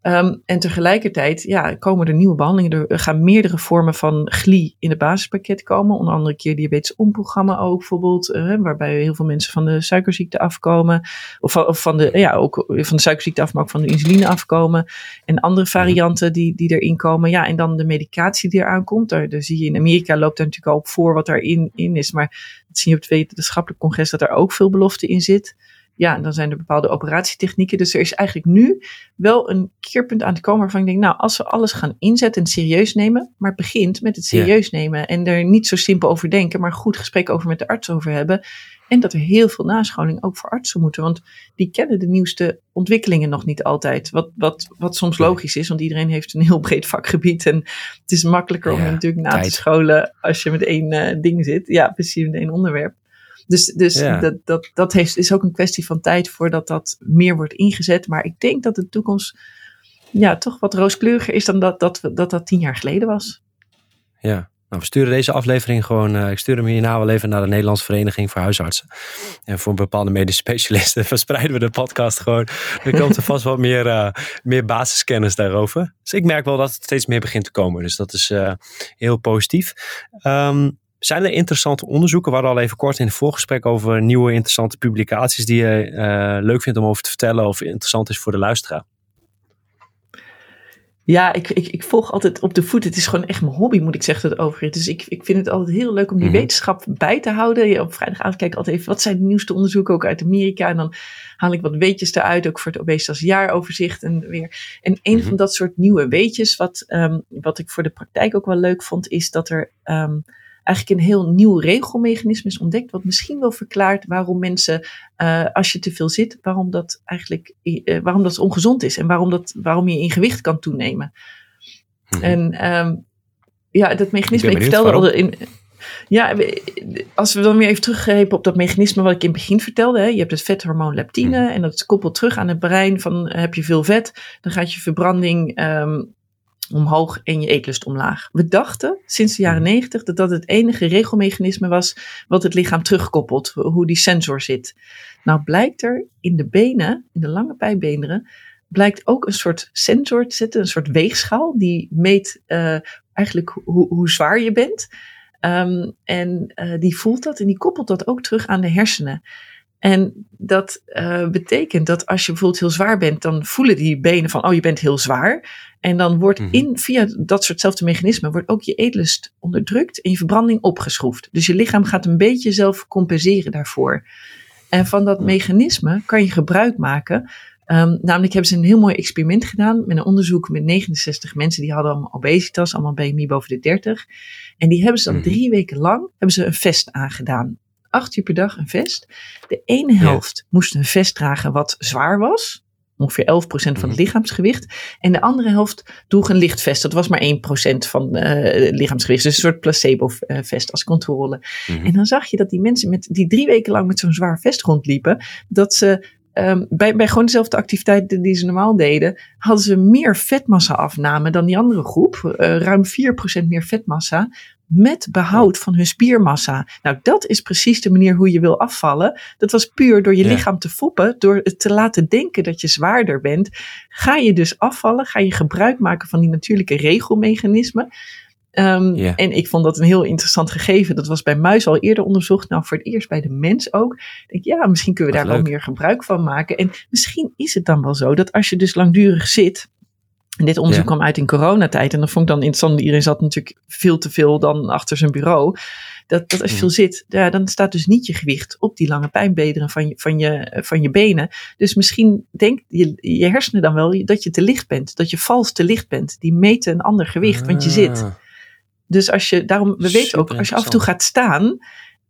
Um, en tegelijkertijd ja, komen er nieuwe behandelingen. Er gaan meerdere vormen van GLI in het basispakket komen. Onder andere keer diabetes omprogramma ook bijvoorbeeld. Uh, waarbij heel veel mensen van de suikerziekte afkomen. Of, of, van, de, ja, ook van de suikerziekte af, maar ook van de insuline afkomen. En andere varianten die, die erin komen. Ja, en dan de medicatie die eraan komt. Daar, daar zie je in Amerika loopt daar natuurlijk al op voor wat daarin in is. Maar dat zie je op het wetenschappelijk congres dat er ook veel belofte in zit ja, dan zijn er bepaalde operatietechnieken. Dus er is eigenlijk nu wel een keerpunt aan te komen waarvan ik denk, nou, als we alles gaan inzetten en serieus nemen, maar het begint met het serieus nemen en er niet zo simpel over denken, maar goed gesprek over met de arts over hebben. En dat er heel veel nascholing ook voor artsen moeten, want die kennen de nieuwste ontwikkelingen nog niet altijd. Wat, wat, wat soms logisch is, want iedereen heeft een heel breed vakgebied en het is makkelijker om natuurlijk na te scholen als je met één uh, ding zit. Ja, precies met één onderwerp. Dus, dus dat, dat, dat heeft, is ook een kwestie van tijd voordat dat meer wordt ingezet. Maar ik denk dat de toekomst ja, toch wat rooskleuriger is dan dat dat, dat, dat tien jaar geleden was. Ja, nou, we sturen deze aflevering gewoon. Uh, ik stuur hem hierna wel even naar de Nederlandse Vereniging voor Huisartsen. En voor een bepaalde medische specialisten *laughs* verspreiden we de podcast gewoon. Er komt er vast wat meer, uh, meer basiskennis daarover. Dus ik merk wel dat het steeds meer begint te komen. Dus dat is uh, heel positief. Um, zijn er interessante onderzoeken? We hadden al even kort in het voorgesprek over nieuwe interessante publicaties die je uh, leuk vindt om over te vertellen of interessant is voor de luisteraar. Ja, ik, ik, ik volg altijd op de voet. Het is gewoon echt mijn hobby, moet ik zeggen, dat over. Dus ik, ik vind het altijd heel leuk om die mm -hmm. wetenschap bij te houden. Ja, op vrijdagavond kijk ik altijd even, wat zijn de nieuwste onderzoeken ook uit Amerika? En dan haal ik wat weetjes eruit, ook voor het obesitas jaaroverzicht en weer. En een mm -hmm. van dat soort nieuwe weetjes, wat, um, wat ik voor de praktijk ook wel leuk vond, is dat er... Um, eigenlijk een heel nieuw regelmechanisme is ontdekt, wat misschien wel verklaart waarom mensen, uh, als je te veel zit, waarom dat eigenlijk uh, waarom dat ongezond is en waarom, dat, waarom je in gewicht kan toenemen. Hmm. En um, ja, dat mechanisme, ik, ik vertelde al in. Ja, als we dan weer even teruggrepen op dat mechanisme wat ik in het begin vertelde. Hè. Je hebt het vethormoon leptine hmm. en dat koppelt terug aan het brein van heb je veel vet, dan gaat je verbranding um, omhoog en je eetlust omlaag. We dachten sinds de jaren negentig dat dat het enige regelmechanisme was wat het lichaam terugkoppelt, hoe die sensor zit. Nou blijkt er in de benen, in de lange pijbeenderen, blijkt ook een soort sensor te zitten, een soort weegschaal die meet uh, eigenlijk hoe, hoe zwaar je bent. Um, en uh, die voelt dat en die koppelt dat ook terug aan de hersenen. En dat uh, betekent dat als je bijvoorbeeld heel zwaar bent, dan voelen die benen van, oh je bent heel zwaar. En dan wordt mm-hmm. in, via dat soortzelfde mechanisme, wordt ook je eetlust onderdrukt en je verbranding opgeschroefd. Dus je lichaam gaat een beetje zelf compenseren daarvoor. En van dat mechanisme kan je gebruik maken. Um, namelijk hebben ze een heel mooi experiment gedaan met een onderzoek met 69 mensen die hadden allemaal obesitas, allemaal BMI boven de 30. En die hebben ze dan mm-hmm. drie weken lang hebben ze een vest aangedaan acht uur per dag een vest. De ene helft ja. moest een vest dragen wat zwaar was. Ongeveer 11% van het mhm. lichaamsgewicht. En de andere helft droeg een licht vest. Dat was maar 1% van uh, het lichaamsgewicht. Dus een soort placebo-vest als controle. Mm-hmm. En dan zag je dat die mensen met, die drie weken lang met zo'n zwaar vest rondliepen. Dat ze um, bij, bij gewoon dezelfde activiteiten die ze normaal deden, hadden ze meer vetmassa afname dan die andere groep. Uh, ruim 4% meer vetmassa met behoud van hun spiermassa. Nou, dat is precies de manier hoe je wil afvallen. Dat was puur door je ja. lichaam te foppen, door het te laten denken dat je zwaarder bent. Ga je dus afvallen, ga je gebruik maken van die natuurlijke regelmechanismen. Um, En ik vond dat een heel interessant gegeven. Dat was bij muis al eerder onderzocht. Nou, voor het eerst bij de mens ook. Ik denk, ja, misschien kunnen we daar wel meer gebruik van maken. En misschien is het dan wel zo dat als je dus langdurig zit. En dit onderzoek kwam uit in coronatijd. En dat vond ik dan interessant. Iedereen zat natuurlijk veel te veel dan achter zijn bureau. Dat, dat als je veel zit, ja, dan staat dus niet je gewicht op die lange pijnbederen van je, van je, van je benen. Dus misschien denkt je, je hersenen dan wel dat je te licht bent. Dat je vals te licht bent. Die meten een ander gewicht, want je zit. Dus als je, daarom, we weten ook, als je af en toe gaat staan,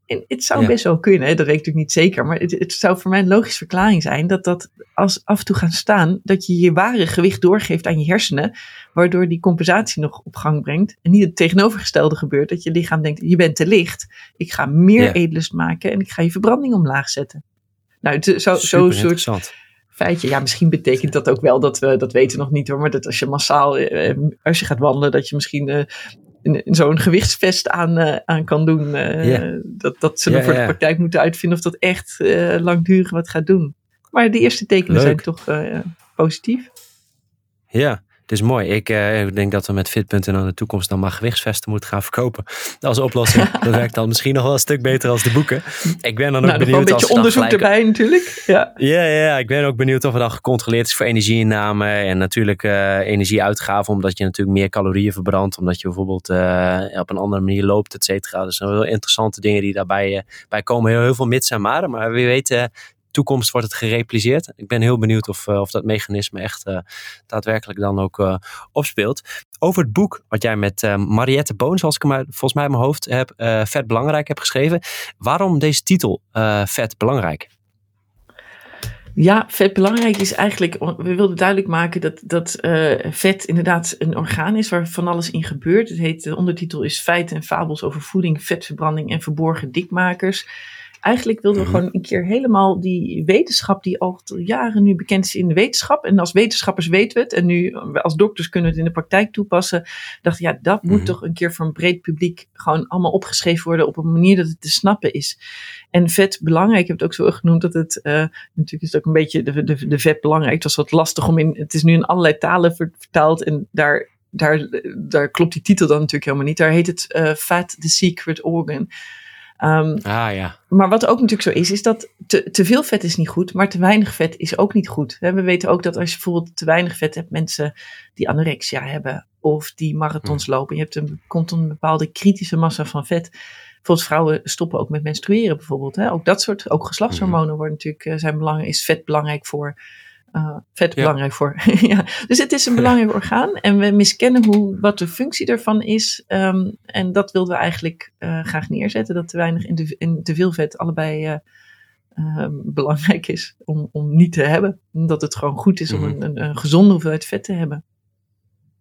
en het zou best wel kunnen, dat weet ik natuurlijk niet zeker, maar het, het, zou voor mij een logische verklaring zijn dat dat als af en toe gaan staan, dat je je ware gewicht doorgeeft aan je hersenen, waardoor die compensatie nog op gang brengt. En niet het tegenovergestelde gebeurt, dat je lichaam denkt, je bent te licht, ik ga meer ja. eetlust maken en ik ga je verbranding omlaag zetten. Nou, het, zo, zo soort feitje. Ja, misschien betekent dat ook wel dat we, dat weten we nog niet hoor, maar dat als je massaal, eh, als je gaat wandelen, dat je misschien eh, zo'n gewichtsvest aan, uh, aan kan doen. Uh, dat, dat ze yeah, voor de praktijk moeten uitvinden of dat echt uh, langdurig wat gaat doen. Maar de eerste tekenen zijn toch positief. Ja, het is mooi. Ik uh, denk dat we met Fit.nl in de toekomst dan maar gewichtsvesten moeten gaan verkopen. Als oplossing. *laughs* dat werkt dan misschien nog wel een stuk beter als de boeken. Ik ben dan ook nou, benieuwd. Een beetje onderzoek erbij natuurlijk. Ja. ja. Ja, ik ben ook benieuwd of het dan gecontroleerd is voor energieinname. En natuurlijk uh, energieuitgaven. Omdat je natuurlijk meer calorieën verbrandt. Omdat je bijvoorbeeld uh, op een andere manier loopt, et cetera. Dus zijn wel interessante dingen die daarbij bij komen. Heel, heel veel mits en maren. Maar wie weet toekomst wordt het gerepliceerd. Ik ben heel benieuwd of, uh, of dat mechanisme echt uh, daadwerkelijk dan ook uh, opspeelt. Over het boek wat jij met Mariette Boon, zoals ik hem volgens mij in mijn hoofd heb, vet belangrijk heb geschreven. Waarom deze titel vet belangrijk? Ja, vet belangrijk is eigenlijk, we wilden duidelijk maken dat, dat vet inderdaad een orgaan is waar van alles in gebeurt. Het heet, de ondertitel is Feiten en fabels over voeding, vetverbranding en verborgen dikmakers. Eigenlijk wilden we mhm. gewoon een keer helemaal die wetenschap die al jaren nu bekend is in de wetenschap. En als wetenschappers weten we het. En nu als dokters kunnen we het in de praktijk toepassen. Dacht ja, dat moet mhm. toch een keer voor een breed publiek gewoon allemaal opgeschreven worden op een manier dat het te snappen is. En vet belangrijk, ik heb het ook zo genoemd dat het, uh, natuurlijk is het ook een beetje de, de, de vet belangrijk. Het was wat lastig om in, het is nu in allerlei talen vertaald en daar daar, daar klopt die titel dan natuurlijk helemaal niet. Daar heet het uh, Fat the Secret Organ. Um, ah ja. Maar wat ook natuurlijk zo is, is dat te, te veel vet is niet goed, maar te weinig vet is ook niet goed. We weten ook dat als je bijvoorbeeld te weinig vet hebt, mensen die anorexia hebben of die marathons hmm. lopen, je hebt een, komt een bepaalde kritische massa van vet. Bijvoorbeeld vrouwen stoppen ook met menstrueren bijvoorbeeld. Hè? Ook dat soort, ook geslachtshormonen hmm. worden natuurlijk, eh, zijn belangrijk, is vet belangrijk voor uh, vet belangrijk voor. *laughs* ja. Dus het is een belangrijk orgaan en we miskennen hoe, wat de functie ervan is. Um, en dat wilden we eigenlijk uh, graag neerzetten, dat te weinig en te, en te veel vet allebei uh, belangrijk is om, om niet te hebben. Dat het gewoon goed is om mhm. een, een, een gezonde hoeveelheid vet te hebben.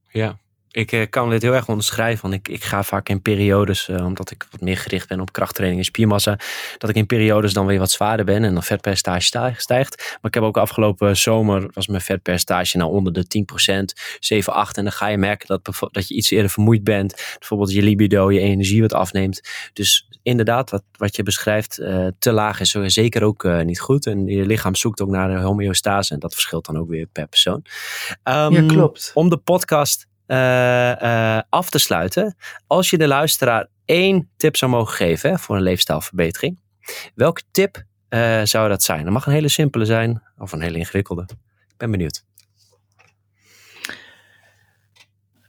Ja, ik eh, kan dit heel erg onderschrijven. Want ik, ik ga vaak in periodes, uh, omdat ik wat meer gericht ben op krachttraining en spiermassa, dat ik in periodes dan weer wat zwaarder ben en dan vetpercentage stijgt. Maar ik heb ook afgelopen zomer, was mijn vetpercentage nou onder de 10%, 7, 8. En dan ga je merken dat, dat je iets eerder vermoeid bent. Bijvoorbeeld je libido, je energie wat afneemt. Dus inderdaad, wat, wat je beschrijft, uh, te laag is zeker ook niet goed. En je lichaam zoekt ook naar de homeostase en dat verschilt dan ook weer per persoon. Um, ja, klopt. Om de podcast af te sluiten. Als je de luisteraar één tip zou mogen geven hè, voor een leefstijlverbetering, welke tip uh, zou dat zijn? Dat mag een hele simpele zijn of een hele ingewikkelde. Ik ben benieuwd.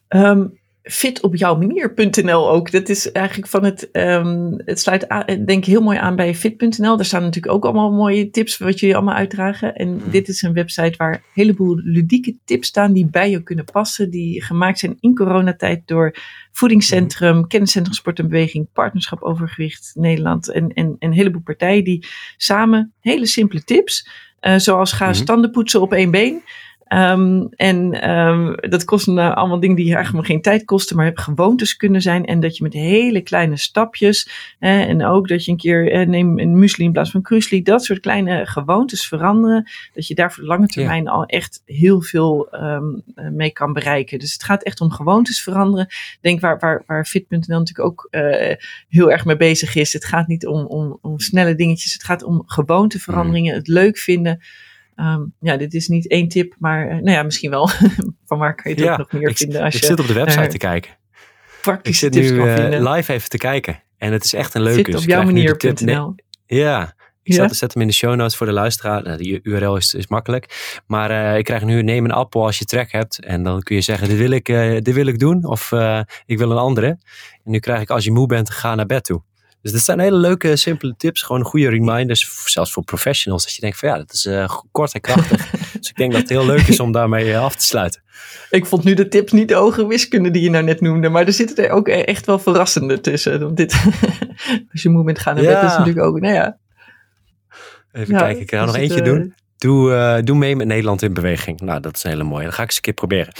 Um, fitopjouwmanier.nl ook. Dat is eigenlijk van het, um, het sluit aan, denk ik heel mooi aan bij fit.nl. Daar staan natuurlijk ook allemaal mooie tips wat jullie allemaal uitdragen. En mhm. dit is een website waar een heleboel ludieke tips staan die bij je kunnen passen. Die gemaakt zijn in coronatijd door Voedingscentrum, mm Kenniscentrum Sport en Beweging, Partnerschap Overgewicht Nederland en, en, en een heleboel partijen die samen hele simpele tips, uh, zoals ga mm standen poetsen op één been. Um, en um, dat kosten nou allemaal dingen die eigenlijk maar geen tijd kosten, maar gewoontes kunnen zijn. En dat je met hele kleine stapjes, en ook dat je een keer eh, neem een muesli in plaats van krusli, dat soort kleine gewoontes veranderen. Dat je daar voor de lange termijn al echt heel veel um, mee kan bereiken. Dus het gaat echt om gewoontes veranderen. Ik denk waar, waar, waar Fit.nl natuurlijk ook uh, heel erg mee bezig is. Het gaat niet om, om, om snelle dingetjes, het gaat om gewoonteveranderingen, mm. het leuk vinden. Um, ja, dit is niet één tip, maar uh, nou ja, misschien wel. *laughs* Van waar kan je het ook nog meer vinden? Als ik je zit op de website te kijken. praktische ik zit tips nu eh, live even te kijken. En het is echt een leuke. Zit dus op de jouwmanier.nl. Nee, ja, ik Ja? zet, hem in de show notes voor de luisteraar. Nou, die URL is, is makkelijk. Maar eh, ik krijg nu neem een appel als je trek hebt. En dan kun je zeggen, dit wil ik, dit wil ik doen. Of ik wil een andere. En nu krijg ik, als je moe bent, ga naar bed toe. Dus dat zijn hele leuke, simpele tips. Gewoon goede reminders, zelfs voor professionals. Dat je denkt van ja, dat is eh, kort en krachtig. *laughs* dus ik denk dat het heel leuk is om daarmee eh, af te sluiten. Ik vond nu de tips niet de hoge wiskunde die je nou net noemde, maar er zitten er ook e- echt wel verrassende tussen. Want dit, *laughs* als je moe bent gaan naar bed, Ja. is natuurlijk ook, nou ja. Even Ja, kijken, ik ga nog het, eentje eh, doen. Doe, eh, doe mee met Nederland in beweging. Nou, dat is een hele mooie. Dat ga ik eens een keer proberen.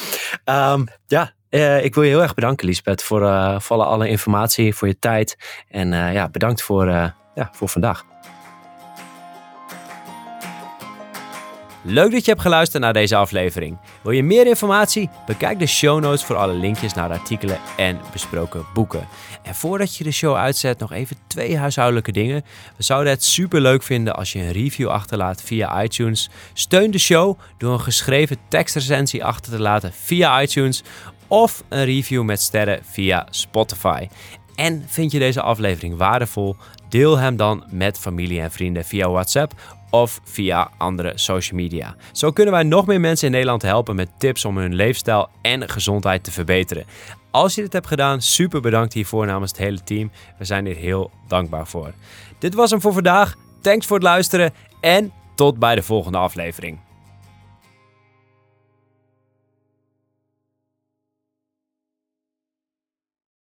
Ehm, ja, eh, ik wil je heel erg bedanken, Lisbeth, voor, voor alle, informatie, voor je tijd. En eh, ja, bedankt voor, ja, voor vandaag. Leuk dat je hebt geluisterd naar deze aflevering. Wil je meer informatie? Bekijk de show notes voor alle linkjes naar artikelen en besproken boeken. En voordat je de show uitzet, nog even twee huishoudelijke dingen. We zouden het super leuk vinden als je een review achterlaat via iTunes. Steun de show door een geschreven tekstrecensie achter te laten via iTunes of een review met sterren via Spotify. En vind je deze aflevering waardevol? Deel hem dan met familie en vrienden via WhatsApp of via andere social media. Zo kunnen wij nog meer mensen in Nederland helpen met tips om hun leefstijl en gezondheid te verbeteren. Als je dit hebt gedaan, super bedankt hiervoor namens het hele team. We zijn hier heel dankbaar voor. Dit was hem voor vandaag. Thanks voor het luisteren en tot bij de volgende aflevering.